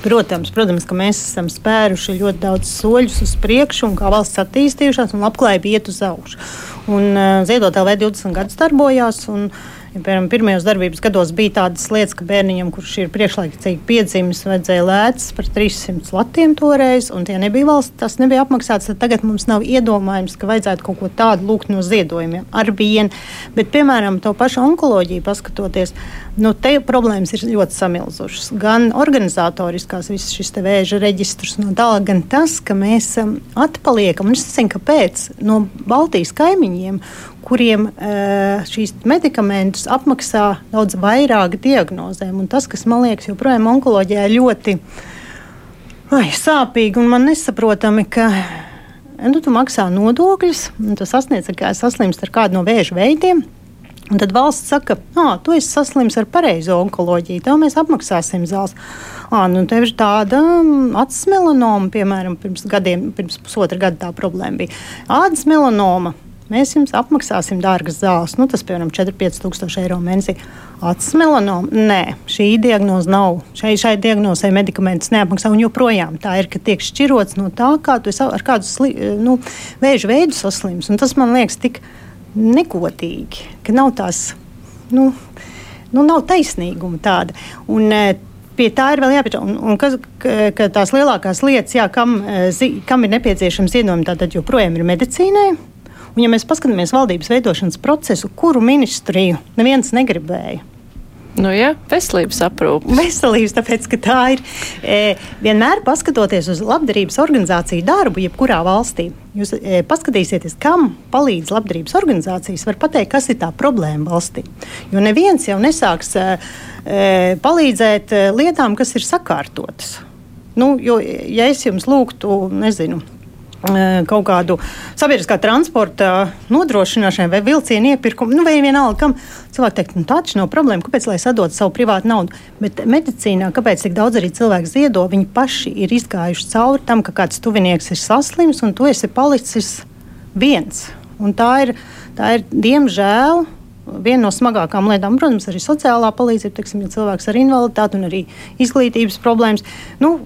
Protams, protams, ka mēs esam spēruši ļoti daudz soļus uz priekšu, un kā valsts attīstījušās, un labklājība iet uz augšu. Un, uh, Ziedot LV 20 gadus darbojās. Un, Ja, piemēram, pirmajos darbības gados bija tādas lietas, ka bērniņam, kurš ir priekšlaicīgi piedzimis, vajadzēja lētas par 300 latiem toreiz, un tie nebija valsts, tas nebija apmaksāts. Tagad mums nav iedomājums, ka vajadzētu kaut ko tādu lūgt no ziedojumiem ar vienu. Bet, piemēram, to pašu onkoloģiju paskatoties, nu, te problēmas ir ļoti samilzušas. Gan organizatoriskās, visas šis vēža reģistrs no tālāk, gan tas, ka mēs um, atpaliekam, un es nezinu, kāpēc, no Baltijas kaimiņiem kuriem uh, šīs medikamentus apmaksā daudz vairāk diagnozēm. Un tas, kas man liekas, joprojām onkoloģijā ļoti ai, sāpīgi un man nesaprotami, ka nu, tu maksā nodokļus, un tu sasniedz, ka saslimst ar kādu no vēža veidiem. Un tad valsts saka, ah, tu esi saslims ar pareizo onkoloģiju, tev mēs apmaksāsim zāles. Ah, nu, tev ir tāda mm, acis melanoma, piemēram, pirms gadiem, pirms pusotra gada tā problēma bija. Ādas melanoma mēs jums apmaksāsim dārgas zāles. Nu, tas, piemēram, 4-5 tūkstoši eiro mēnesī. Acis melanoma? Nē, šī diagnoze nav. Šai, šai diagnozē medikamentus neapmaksā. Un joprojām tā ir, ka tiek šķirots no tā, kā tu ar kādu sli, nu, vēža veidu saslims. Un tas man liekas tik negodīgi, ka nav tās. Nu, nu, nav taisnīguma tāda. Un, e, pie tā ir vēl jāpieņem. Ka tās lielākās lietas, jā, kam, e, kam ir nepieciešams ziedojumi, tātad joprojām ir medicīnai. Un, ja mēs paskatāmies valdības veidošanas procesu, kuru ministriju neviens negribēja. Nu, jā, veselības aprūpe. Veselības, tāpēc, ka tā ir e, vienmēr paskatoties uz labdarības organizāciju darbu, jebkurā valstī. Jūs e, paskatīsieties, kam palīdz labdarības organizācijas, var pateikt, kas ir tā problēma valstī. Jo neviens jau nesāks e, e palīdzēt e, lietām, kas ir sakārtotas. Nu, jo, ja es jums lūgtu, nezinu, kaut kādu sabiedriskā transporta nodrošināšanai vai vilcienu iepirkumu, nu, vai vienalga, kam cilvēki teikt, nu, tā taču nav problēma, kāpēc lai sadod savu privātu naudu. Bet medicīnā, kāpēc tik daudz arī cilvēku ziedo, viņi paši ir izgājuši cauri tam, ka kāds tuvinieks ir saslims un tu esi palicis viens. Un tā ir, tā ir diemžēl viena no smagākām lietām, protams, arī sociālā palīdzība, teiksim, ja cilvēks ar invaliditāti un arī izglītības problēmas. Nu,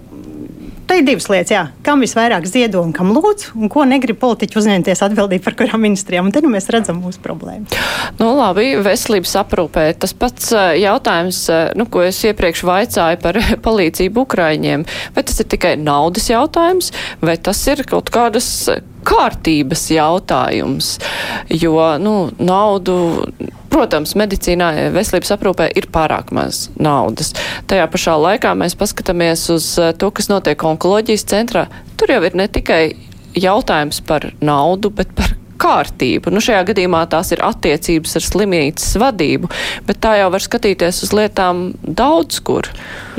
Te ir divas lietas, jā. kam visvairāk ziedo un kam lūdz, un ko negrib politiķi uzņemties atbildību par kurām ministrijām. Un te nu mēs redzam mūsu problēmu. Nu, labi, veselības aprūpē. Tas pats jautājums, nu, ko es iepriekš vaicāju par palīdzību Ukraiņiem. Vai tas ir tikai naudas jautājums, vai tas ir kaut kādas kārtības jautājums? Jo, nu, naudu Protams, medicīnā, veselības aprūpē ir pārāk maz naudas. Tajā pašā laikā mēs paskatāmies uz eh, to, kas notiek onkoloģijas centrā. Tur jau ir ne tikai jautājums par naudu, bet par kārtību. Nu, šajā gadījumā tās ir attiecības ar slimnīcas vadību, bet tā jau var skatīties uz lietām daudz kur.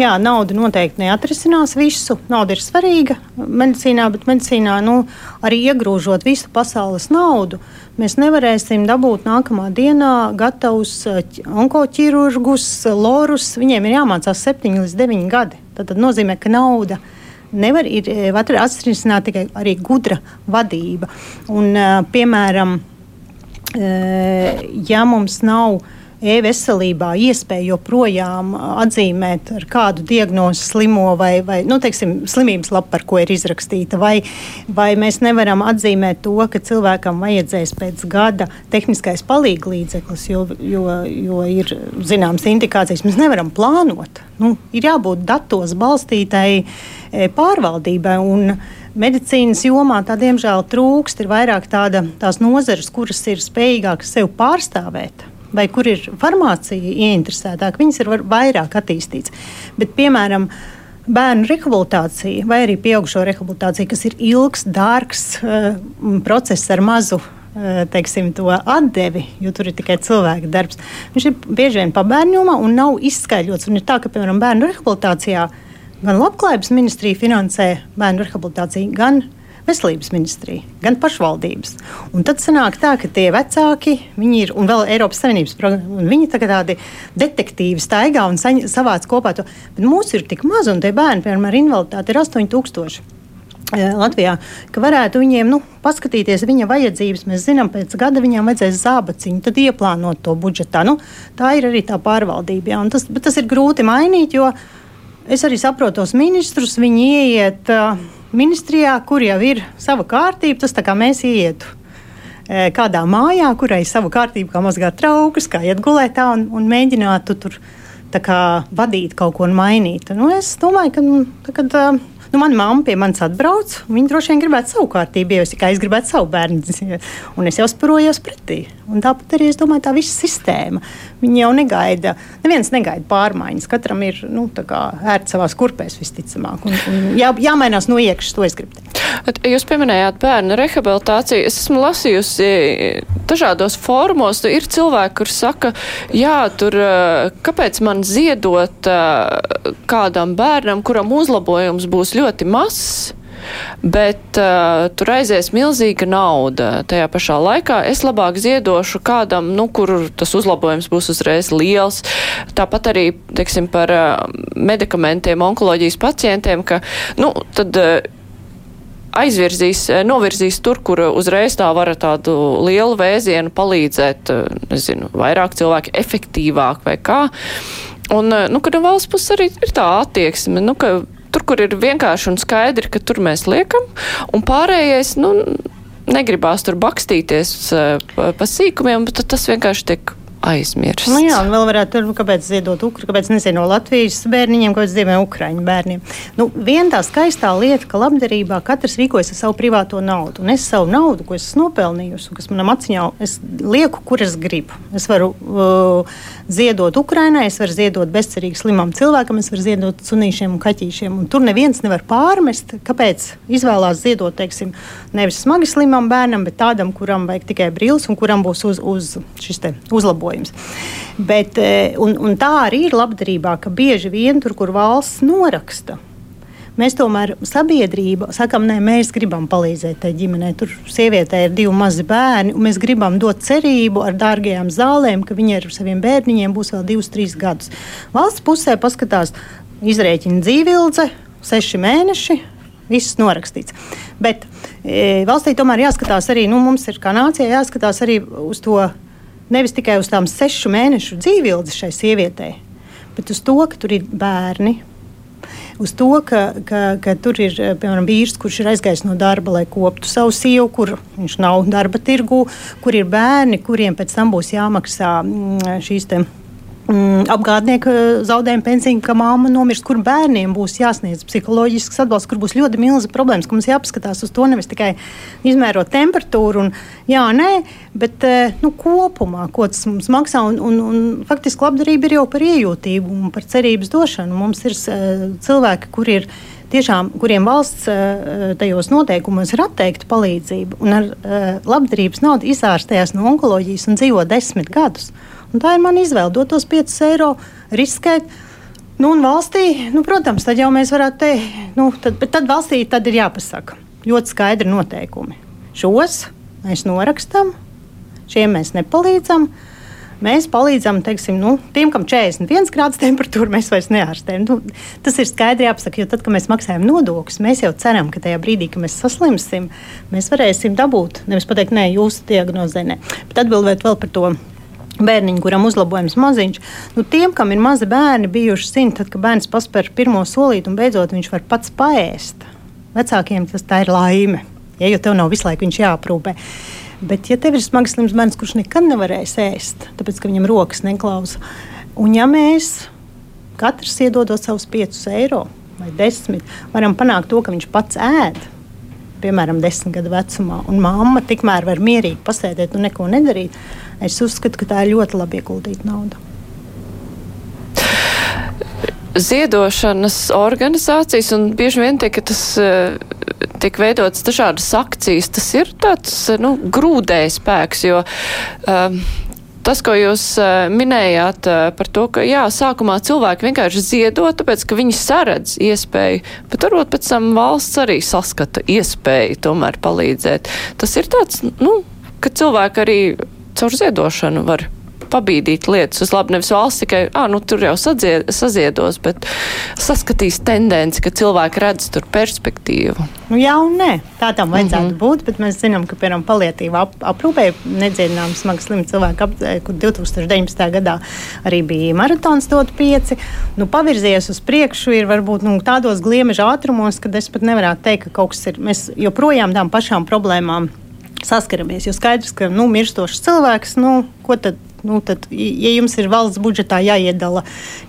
Jā, nauda noteikti neatrisinās visu. Nauda ir svarīga medicīnā, bet medicīnā nu, arī iegrūžot visu pasaules naudu, mēs nevarēsim dabūt nākamā dienā gatavus onkoķirurgus, lorus. Viņiem ir jāmācās 7 līdz 9 gadi. Tas nozīmē, ka nauda ir nevar ir, eh, var atrisināt tikai arī gudra vadība. Un, eh, piemēram, eh, ja mums nav e-veselībā iespēja joprojām atzīmēt ar kādu diagnozi slimo vai, vai nu, teiksim, slimības lapu, par ko ir izrakstīta, vai, vai mēs nevaram atzīmēt to, ka cilvēkam vajadzēs pēc gada tehniskais palīglīdzeklis, jo, jo, jo ir zināmas indikācijas, mēs nevaram plānot. Nu, ir jābūt datos balstītai e, pārvaldībai. Un, Medicīnas jomā tā diemžēl trūkst. Ir vairāk tāda, tās nozares, kuras ir spējīgākas sevi pārstāvēt vai kur ir farmācija ieinteresētāka, viņas ir vairāk attīstītas. Bet, piemēram, bērnu rehabilitācija vai arī pieaugušo rehabilitācija, kas ir ilgs, dārgs uh, process ar mazu uh, teiksim, to atdevi, jo tur ir tikai cilvēka darbs. Viņš ir bieži vien pabērnumā un nav izskaidrots. Un ir tā, ka, piemēram, bērnu rehabilitācijā gan Labklājības ministrija finansē bērnu rehabilitāciju, gan veselības ministrija, gan pašvaldības. Un tad sanāk tā, ka tie vecāki, viņi ir, un vēl Eiropas Savienības programma, un viņi tā tādi detektīvi staigā un saņ, savāc kopā to. Bet mūsu ir tik maz, un tie bērni, piemēram, ar invaliditāti ir 8000. Eh, Latvijā, ka varētu viņiem nu, paskatīties viņa vajadzības. Mēs zinām, pēc gada viņām vajadzēs zābaciņu, tad ieplānot to budžetā. Nu, tā ir arī tā pārvaldība. Jā, tas, tas ir grūti mainīt, jo es arī saprotu tos ministrus. Viņi ieiet uh, ministrijā, kur jau ir sava kārtība, tas tā kā mēs ietu e, kādā mājā, kurai ir sava kārtība, kā mazgāt traukus, kā iet gulēt un, un mēģinātu tur kā, vadīt kaut ko un mainīt. Nu, es domāju, ka nu, tā, kad, nu, mana mamma pie manis atbrauc, viņa droši vien gribētu savu kārtību, jo es gribētu savu bērnu, un es jau sparojos pretī. Un tāpat arī es domāju, tā visa sistēma. Viņi jau negaida, neviens negaida pārmaiņas. Katram ir nu, ērti savā kurpēs visticamāk. Un, un jā, jāmainās no iekšas, to es gribu teikt. Jūs pieminējāt bērnu rehabilitāciju. Es esmu lasījusi dažādos formos. Ir cilvēki, kur saka, jā, tur kāpēc man ziedot kādam bērnam, kuram uzlabojums būs ļoti mazs? Bet uh, tur aizies milzīga nauda. Tajā pašā laikā es labāk ziedošu kādam, nu, kur tas uzlabojums būs uzreiz liels. Tāpat arī, teiksim, par uh, medikamentiem, onkoloģijas pacientiem, ka, nu, tad. Uh, aizvirzīs, novirzīs tur, kur uzreiz tā var tādu lielu vēzienu palīdzēt, nezinu, vairāk cilvēki efektīvāk vai kā. Un, nu, kad valsts puses arī ir tā attieksme, nu, ka Tur, kur ir vienkārši un skaidri, ka tur mēs liekam, un pārējais, nu, negribās tur bakstīties eh, pa, pa sīkumiem, bet tas vienkārši tiek aizmirsts. Nu jā, vēl varētu tur, kāpēc ziedot Ukru, kāpēc nezinu, no Latvijas bērniņiem, kāpēc ziedot Ukraiņu bērniem. Nu, viena tā skaistā lieta, ka labdarībā katrs rīkojas ar savu privāto naudu. Un es savu naudu, ko esmu nopelnījusi, kas manam aciņā, es lieku, kur es gribu. Es varu uh, ziedot Ukrainai, es varu ziedot bezcerīgi slimam cilvēkam, es varu ziedot sunīšiem un kaķīšiem. Un tur neviens nevar pārmest, kāpēc izvēlās ziedot, teiksim, nevis smagi slimam bērnam, bet tādam, kuram vajag tikai brīlis un kuram būs uz, uz šis uzlabojums. Bet, e, un, un tā arī ir labdarībā, ka bieži vien tur, kur valsts noraksta, Mēs tomēr sabiedrība sakām, nē, mēs gribam palīdzēt tai ģimenei. Tur sievietē ir divi mazi bērni, un mēs gribam dot cerību ar dārgajām zālēm, ka viņi ar saviem bērniņiem būs vēl divus, trīs gadus. Valsts pusē paskatās, izrēķina dzīvildze, seši mēneši. Viss norakstīts. Bet e, valstī tomēr jāskatās arī, nu, mums ir kā nācijai jāskatās arī uz to nevis tikai uz tām sešu mēnešu dzīvildzi šai sievietei, bet uz to, ka tur ir bērni. Uz to, ka, ka, ka tur ir piemēram vīrs, kurš ir aizgājis no darba, lai koptu savu sievu, kur viņš nav darba tirgu, kur ir bērni, kuriem pēc tam būs jāmaksā mm, šīs tēmas mm, apgādnieka zaudējuma pensija, ka māma nomirst, kur bērniem būs jāsniedz psiholoģisks atbalsts, kur būs ļoti milzīgas problēmas, ka mums jāpaskatās uz to nevis tikai izmērot temperatūru un jā, nē, bet eh, nu, kopumā, ko tas mums maksā. Un, un, un faktiski labdarība ir jau par iejūtību un par cerības došanu. Mums ir uh, cilvēki, kur ir tiešām, kuriem valsts uh, tajos noteikumos ir atteikta palīdzība, un ar labdarības naudu izārstējās no onkoloģijas un dzīvo desmit gadus. Un tā ir mana izvēle, dot tos 5 eiro, riskēt. Nu, un valstī, nu, protams, tad jau mēs varētu teikt, nu, tad, tad valstī tad ir jāpasaka ļoti skaidri noteikumi. Šos mēs norakstam, šiem mēs nepalīdzam. Mēs palīdzam teiksim, nu, tiem, kam ir 41 grāds temperatūra, mēs vairs neārstējam. Nu, tas ir skaidri jāpasaka, jo tad, kad mēs maksājam nodokļus, mēs jau ceram, ka tajā brīdī, kad mēs saslimsim, mēs varēsim dabūt. Nevis pateikt, nē, jūsu diagnozē, nē. Bet atbildēt vēl par to bērniņu, kuram uzlabojums maziņš. Nu, tiem, kam ir mazi bērni, bijuši zina, tad, kad bērns paspēr pirmo solīti un beidzot viņš var pats paēst. Vecākiem tas ir laime, ja, jo tev nav visu laiku viņš jāaprūpē. Bet, ja tev ir smags slims bērns, kurš nekad nevarēs ēst, tāpēc ka viņam rokas neklausa, un ja mēs katrs iedodot savus 5 eiro vai 10, varam panākt to, ka viņš pats ēd piemēram, desmit gadu vecumā, un mamma tikmēr var mierīgi pasēdēt un neko nedarīt, es uzskatu, ka tā ir ļoti labi ieguldīta nauda. Ziedošanas organizācijas, un bieži vien tiek tas eh, tiek veidotas dažādas akcijas, tas ir tāds nu, grūdējs spēks, jo um, tas, ko jūs uh, minējāt par to, ka jā, sākumā cilvēki vienkārši ziedo, tāpēc, ka viņi saredz iespēju, bet varbūt pēc tam valsts arī saskata iespēju tomēr palīdzēt. Tas ir tāds, nu, ka cilvēki arī caur ziedošanu var pabīdīt lietas uz labu. Nevis valsts tikai, ah, nu tur jau sadzied, saziedos, bet saskatīs tendenci, ka cilvēki redz tur perspektīvu. Nu, jā, un nē, tā tam vajadzētu mm -hmm. būt, bet mēs zinām, ka, piemēram, palietīva ap, aprūpē nedziedinām smagi slimi cilvēki, ap, kur 2019. gadā arī bija maratons dot pieci. Nu, pavirzies uz priekšu ir varbūt nu, tādos gliemeža ātrumos, kad es pat nevarētu teikt, ka kaut kas ir. Mēs joprojām tām pašām problēmām saskaramies. Jo skaidrs, ka nu, mirstošs cilvēks, nu, ko tad Nu, tad, ja jums ir valsts budžetā jāiedala,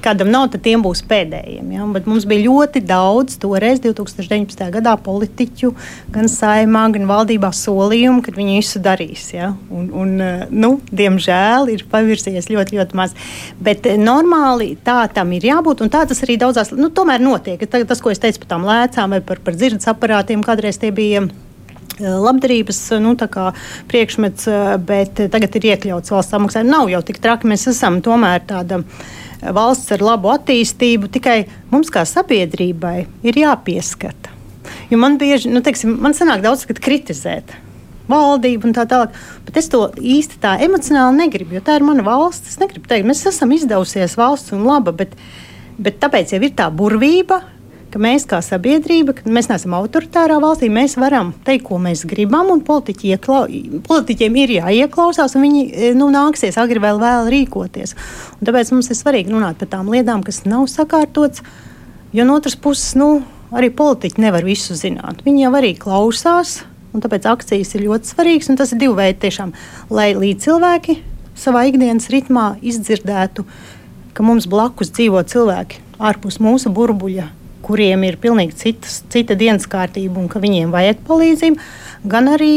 kādam nav, tad tiem būs pēdējiem. Ja? Bet mums bija ļoti daudz toreiz, 2019. gadā, politiķu, gan saimā, gan valdībā solījumu, ka viņi visu darīs. Ja? Un, un, nu, diemžēl ir pavirsies ļoti, ļoti maz. Bet eh, normāli tā tam ir jābūt, un tā tas arī daudzās, nu, tomēr notiek. Tas, ko es teicu par tām lēcām vai par, par dzirdes aparātiem, kādreiz tie bija labdarības nu, priekšmets, eh, bet tagad ir iekļauts valsts samaksā. Nav jau tik traki, mēs esam tomēr tāda eh, valsts ar labu attīstību, tikai mums kā sabiedrībai ir jāpieskata. Jo man bieži, nu, teiksim, man sanāk daudz kritizēt valdību un tā tālāk. Bet es to īsti tā emocionāli negribu, jo tā ir mana valsts. Es negribu teikt, mēs esam izdevusies valsts un laba, bet, bet tāpēc jau ir tā burvība, ka mēs kā sabiedrība, mēs neesam autoritārā valstī, mēs varam teikt, ko mēs gribam, un politiķi ieklau, politiķiem ir jāieklausās, un viņi e, nu, nāksies agri vēl vēl rīkoties. Un tāpēc mums ir svarīgi runāt par tām lietām, kas nav sakārtotas, jo no otras puses, nu, arī politiķi nevar visu zināt. Viņi jau arī klausās, un tāpēc akcijas ir ļoti svarīgas, un tas ir divi veidi tiešām, lai līdz cilvēki savā ikdienas ritmā izdzirdētu, ka mums blakus dzīvo cilvēki ārpus mūsu burbuļa, kuriem ir pilnīgi citas, cita dienas kārtība un ka viņiem vajag palīdzību, gan arī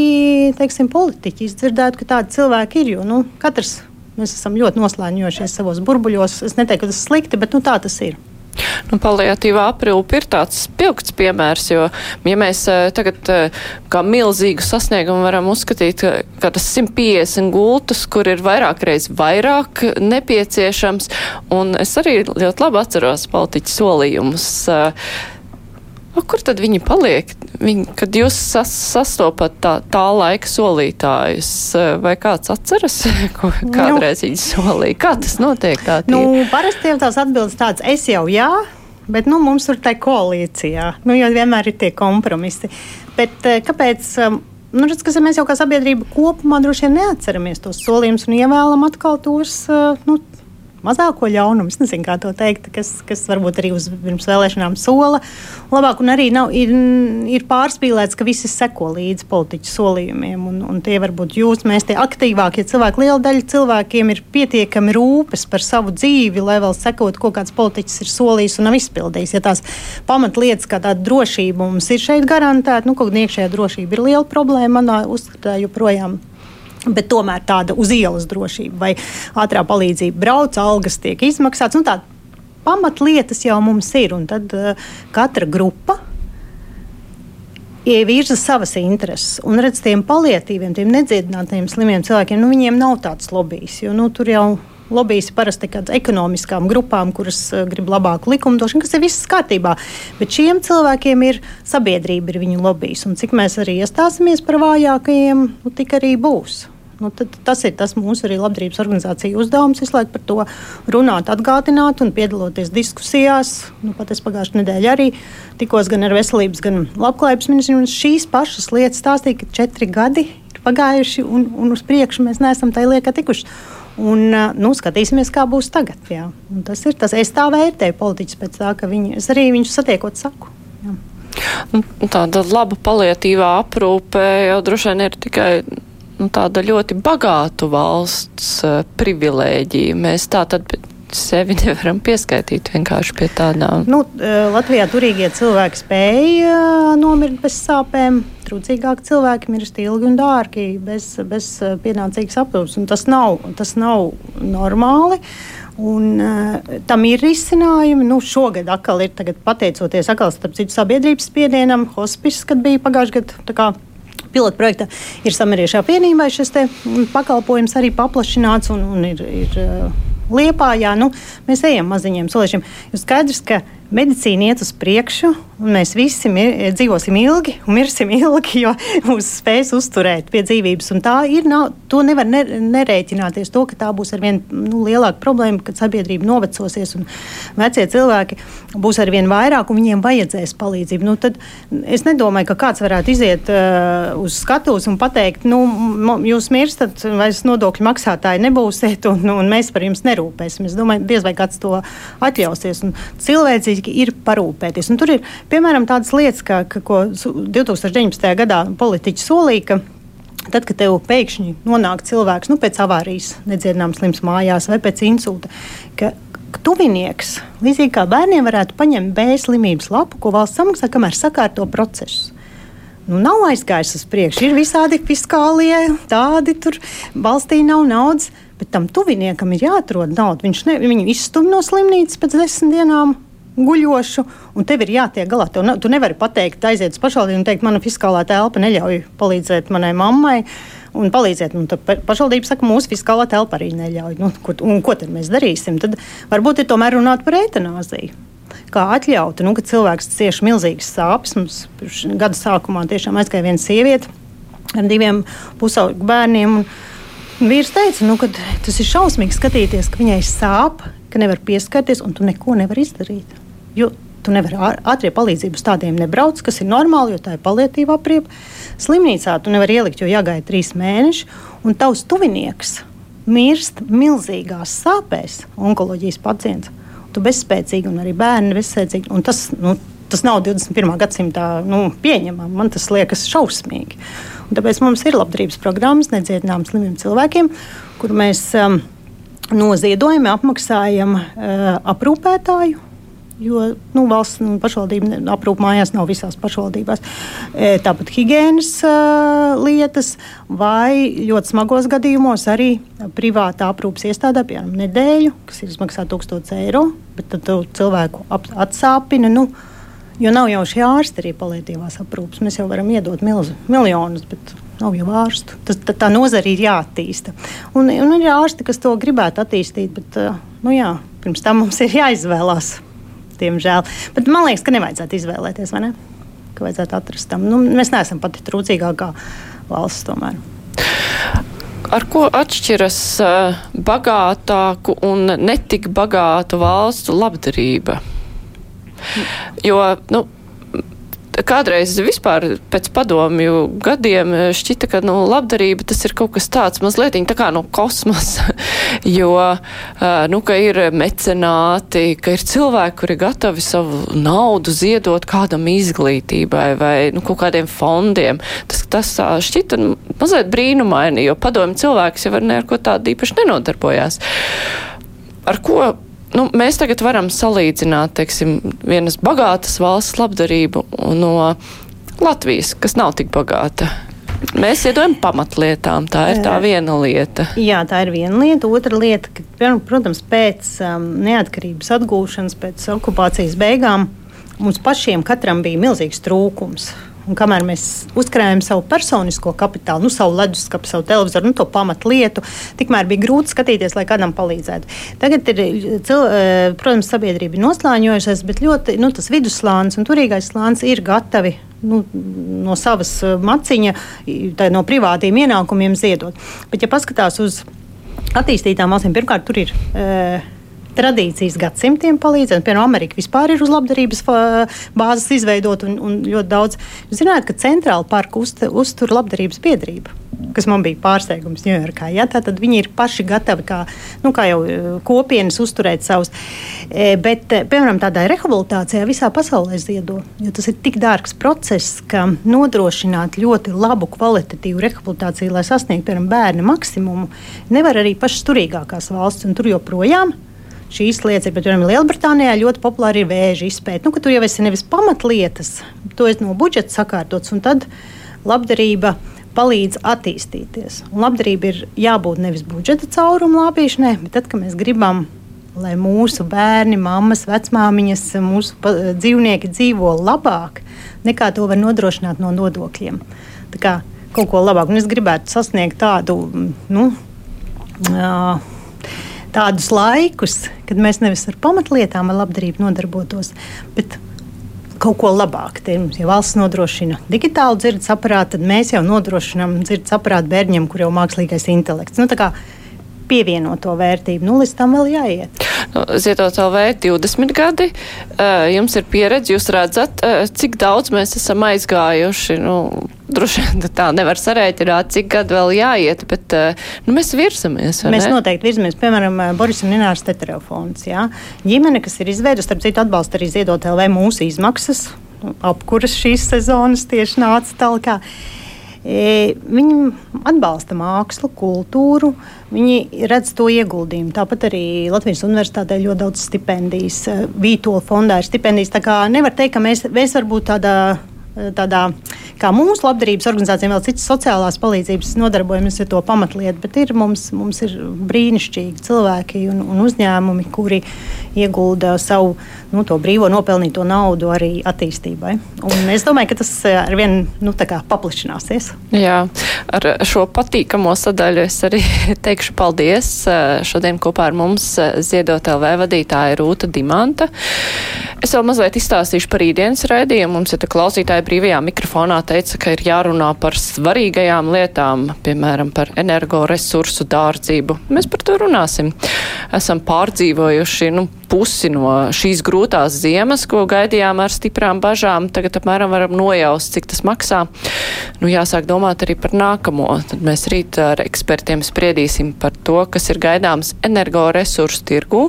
teiksim, politiķi izdzirdētu, ka tādi cilvēki ir. Jo nu, katrs mēs esam ļoti noslēņojušies savos burbuļos. Es neteiktu, ka tas ir slikti, bet nu, tā tas ir. Nu, paliatīvā aprūpe ir tāds spilgts piemērs, jo, ja mēs uh, tagad uh, kā milzīgu sasniegumu varam uzskatīt, ka, ka tas 150 gultus, kur ir vairāk reiz vairāk nepieciešams, un es arī ļoti labi atceros politiķu solījumus. Uh, Kur tad viņi paliek? Viņi, kad jūs sas, sastopat tā, tā laika solītājus, vai kāds atceras, ko kādreiz nu, viņi solīja? Kā tas notiek? Tā nu, parasti jau tās atbildes tādas, es jau jā, bet nu, mums tur tā koalīcijā, nu, vienmēr ir tie kompromisi. Bet kāpēc? Nu, redz, kas, mēs jau kā sabiedrība kopumā droši vien neatceramies tos solījumus un ievēlam atkal tos nu, mazāko ļaunumu. Es nezinu, kā to teikt, kas, kas varbūt arī uz pirms vēlēšanām sola labāk. Un arī nav, ir, ir pārspīlēts, ka visi seko līdzi politiķu solījumiem. Un, un tie varbūt jūs, mēs tie aktīvākie cilvēki, liela daļa cilvēkiem ir pietiekami rūpes par savu dzīvi, lai vēl sekot, ko kāds politiķis ir solījis un nav izpildījis. Ja tās pamatlietas, kā tāda drošība mums ir šeit garantēta, nu, kaut kāda iekšējā drošība ir liela problēma manā uzskatā joprojām. Bet tomēr tāda uz ielas drošība vai ātrā palīdzība brauc, algas tiek izmaksātas. Nu, Pamatlietas jau mums ir, un tad uh, katra grupa virza savas intereses. Un redz, tiem palietīviem, tiem nedziedinātiem slimiem cilvēkiem, nu, viņiem nav tāds lobbyis. Jo nu, tur jau lobbyis parasti kādām ekonomiskām grupām, kuras uh, grib labāku likumdošanu, kas ir viss kārtībā. Bet šiem cilvēkiem ir sabiedrība, ir viņu lobbyis. Un cik mēs arī iestāsimies par vājākajiem, nu, tik arī būs. Nu, tas ir tas mūsu arī labdarības organizācija uzdevums visu laiku par to runāt, atgādināt un piedaloties diskusijās. Nu, pat es pagājušajā nedēļā arī tikos gan ar veselības, gan labklājības ministru. Šīs pašas lietas stāstīja, ka četri gadi ir pagājuši un, un uz priekšu mēs neesam tai liekā tikuši. Un, nu, skatīsimies, kā būs tagad. Jā. Un tas ir tas, es tā vērtēju politiķus pēc tā, ka viņi, es arī viņus satiekot saku. Jā. Nu, tāda laba palietīvā aprūpe jau droši vien ir tikai nu, tāda ļoti bagātu valsts privilēģija. Mēs tā tad sevi nevaram pieskaitīt vienkārši pie tādām. Nu, Latvijā turīgie cilvēki spēja nomirt bez sāpēm. Trūcīgāki cilvēki mirst ilgi un dārgi, bez, bez pienācīgas aprūpes. Tas nav, tas nav normāli. Un, uh, tam ir risinājumi. Nu, šogad atkal ir pateicoties atkal, citu sabiedrības spiedienam, hospice, kad bija pagājušajā gadā pilotprojektā ir samariešu apvienībai šis pakalpojums arī paplašināts un, un ir. ir Liepājā nu, mēs ejam maziņiem soliešiem. Ir skaidrs, ka medicīna iet uz priekšu, un mēs visi mir, dzīvosim ilgi un mirsim ilgi, jo mūs spēs uzturēt pie dzīvības. Un tā ir, nav, to nevar ne, nerēķināties, to, ka tā būs ar vien nu, lielāka problēma, kad sabiedrība novecosies un vecie cilvēki būs ar vien vairāk, un viņiem vajadzēs palīdzību. Nu, tad es nedomāju, ka kāds varētu iziet uh, uz skatuves un pateikt, nu, jūs mirstat, vairs nodokļu maksātāji nebūsiet, un, un mēs par jums nerūpēsim. Es domāju, diez vai kāds to atļausies. Un cilvēcīgi ir parūpēties. Un tur ir piemēram tādas lietas, ka, ka, ko 2019. gadā politiķi solīja. Tad, kad tev pēkšņi nonāk cilvēks nu, pēc avārijas, nedziedināms slims mājās vai pēc insulta, ka tuvinieks, līdzīgi kā bērniem, varētu paņemt B slimības lapu, ko valsts samaksā, kamēr sakārto procesus. Nu, nav aizgājis uz priekšu, ir visādi fiskālie, tādi tur valstī nav naudas, bet tam tuviniekam ir jāatrod nauda. Viņš ne, viņu izstumj no slimnīcas pēc desmit dienām, guļošu, un tev ir jātiek galā. Tu, ne, tu nevari pateikt, aiziet uz pašvaldību un teikt, mana fiskālā telpa neļauj palīdzēt manai mammai. Un palīdzēt, un pašvaldība saka, mūsu fiskālā telpa arī neļauj. Nu, ko, ko tad mēs darīsim? Tad varbūt ir tomēr runāt par eitanāziju. Kā atļaut, nu, ka cilvēks cieš milzīgas sāpes. Mums gada sākumā tiešām aizgāja viena sieviete ar diviem pusauģu bērniem. Vīrs teica, nu, ka tas ir šausmīgi skatīties, ka viņai sāp, ka nevar pieskarties un tu neko nevari izdarīt. Jo tu nevari ātrie palīdzības tādiem nebrauc, kas ir normāli, jo tā ir palietīva apriepa. Slimnīcā tu nevari ielikt, jo jāgaida trīs mēneši, un tavs tuvinieks mirst milzīgās sāpēs, onkoloģijas pacients. Tu bezspēcīgi, un arī bērni bezspēcīgi. Tas, nu, tas nav 21. gadsimtā nu, pieņemami. Man tas liekas šausmīgi. Tāpēc mums ir labdarības programmas nedziedināmiem slimiem cilvēkiem, kur mēs um, no ziedojuma apmaksājam uh, aprūpētāju jo nu, valsts nu, pašvaldība aprūp mājās nav visās pašvaldībās. E, tāpat higiēnas uh, lietas, vai ļoti smagos gadījumos arī privāta aprūpas iestādē, piemēram, nedēļu, kas izmaksā 1000 eiro, bet tad cilvēku atsāpina. Nu, Jo nav jau šie ārsti arī palīdzības aprūpes. Mēs jau varam iedot milzu, miljonus, bet nav jau ārstu. Tas, tā, tā nozara ir jāattīsta. Un, un ir ārsti, kas to gribētu attīstīt, bet nu jā, pirms tam mums ir jāizvēlās diemžēl. Bet man liekas, ka nevajadzētu izvēlēties, vai ne? Ka vajadzētu atrast tam. Nu, mēs neesam pati trūcīgākā valsts tomēr. Ar ko atšķiras uh, bagātāku un netik bagātu valstu labdarība? Jo, nu, kādreiz vispār pēc padomju gadiem šķita, ka nu, labdarība tas ir kaut kas tāds mazliet tā kā no kosmosa, jo nu, ir mecenāti, ka ir cilvēki, kuri gatavi savu naudu ziedot kādam izglītībai vai nu, kaut kādiem fondiem. Tas, tas šķita mazliet brīnumaini, jo padomju cilvēks jau ar neko tādu īpaši nenodarbojās. Ar ko nu, mēs tagad varam salīdzināt, teiksim, vienas bagātas valsts labdarību no Latvijas, kas nav tik bagāta. Mēs iedojam pamatlietām. Tā ir tā viena lieta. Jā, tā ir viena lieta. Otra lieta, ka, protams, pēc um, neatkarības atgūšanas, pēc okupācijas beigām, mums pašiem katram bija milzīgs trūkums. Un kamēr mēs uzkrājam savu personisko kapitālu, nu, savu leduskapu, savu televizoru, nu, to pamatlietu, tikmēr bija grūti skatīties, lai kādam palīdzētu. Tagad ir, cil, protams, sabiedrība noslāņojusies, bet ļoti nu, tas vidusslānis un turīgais slānis ir gatavi nu, no savas maciņa, no privātiem ienākumiem ziedot. Bet, ja paskatās uz attīstītām valstīm, pirmkārt, tur ir. E, tradīcijas gadsimtiem palīdzēt. Piemēram, Amerika vispār ir uz labdarības bāzes izveidota un, un ļoti daudz. Zināt, ka Centrāla parka uztur labdarības biedrība kas man bija pārsteigums Ņujorkā. Ja? Tad viņi ir paši gatavi, kā, nu, kā jau e, kopienas, uzturēt savus. E, bet, e, piemēram, tādā rehabilitācijā visā pasaulē ziedo, tas ir tik dārgs process, ka nodrošināt ļoti labu kvalitatīvu rehabilitāciju, lai sasniegtu, piemēram, bērna maksimumu, nevar arī pašas turīgākās valsts, un tur joprojām šīs lietas ir. Bet, piemēram, Lielbritānijā ļoti populāri ir vēža izpēta. Nu, tur jau ir nevis pamatlietas, to ir no budžeta sakārtots, un tad labdarība palīdz attīstīties. Un labdarība ir jābūt nevis budžeta caurumu lāpīšanai, bet tad, kad mēs gribam, lai mūsu bērni, mammas, vecmāmiņas, mūsu dzīvnieki dzīvo labāk, nekā to var nodrošināt no nodokļiem. Tā kā kaut ko labāk, un es gribētu sasniegt tādu. Nu, uh, tādus laikus, kad mēs nevis ar pamatlietām, ar labdarību nodarbotos, bet kaut ko labāku. Ja valsts nodrošina digitālu dzirdes aparātu, tad mēs jau nodrošinām dzirdes aparātu bērniem, kur jau mākslīgais intelekts. Nu, pievienoto vērtību. Nu, līdz tam vēl jāiet. Nu, Ziedot LV 20 gadi, jums ir pieredze, jūs redzat, cik daudz mēs esam aizgājuši. Nu, Droši vien tā nevar sarēķināt, cik gadu vēl jāiet, bet nu, mēs virzamies. Mēs ne? noteikti virzamies. Piemēram, Boris un Ninārs Teterofons. Jā. Ģimene, kas ir izveidojusi, starp citu, atbalsta arī ziedot LV mūsu izmaksas, apkuras šīs sezonas tieši nāca tālāk. E, viņi atbalsta mākslu, kultūru, viņi redz to ieguldījumu. Tāpat arī Latvijas Universitātē ļoti daudz stipendijas, e, Vītola fondā ir stipendijas. Tā kā nevar teikt, ka mēs, mēs varbūt tādā, tādā kā mūsu labdarības organizācijām, vēl citas sociālās palīdzības nodarbojamies ar to pamatlietu, bet ir, mums, mums ir brīnišķīgi cilvēki un, un uzņēmumi, kuri iegulda savu nu, brīvo nopelnīto naudu arī attīstībai. Un es domāju, ka tas eh, ar vien nu, paplašināsies. Jā, ar šo patīkamo sadaļu es arī teikšu paldies. Eh, šodien kopā ar mums eh, ziedot LV vadītāja Rūta Dimanta. Es vēl mazliet izstāstīšu par rītdienas raidījumu. Mums ir klausītāji brīvajā mikrofonā teica, ka ir jārunā par svarīgajām lietām, piemēram, par energoresursu dārdzību. Mēs par to runāsim. Esam pārdzīvojuši nu, pusi no šīs grūtās ziemas, ko gaidījām ar stiprām bažām. Tagad apmēram varam nojaust, cik tas maksā. Nu, jāsāk domāt arī par nākamo. Tad mēs rīt ar ekspertiem spriedīsim par to, kas ir gaidāms energoresursu tirgu.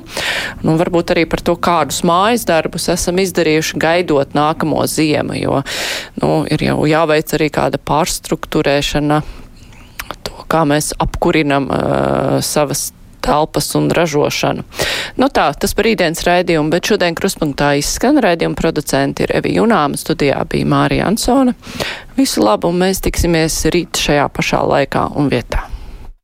Nu, varbūt arī par to, kādus mājas darbus esam izdarījuši gaidot nākamo ziemu, jo nu, ir jau jāveic arī kāda pārstruktūrēšana, to, kā mēs apkurinam uh, savas telpas un ražošanu. Nu tā, tas par rītdienas raidījumu, bet šodien kruspunktā izskan raidījuma producenti ir Evi Junāma, studijā bija Mārija Ansona. Visu labu un mēs tiksimies rīt šajā pašā laikā un vietā.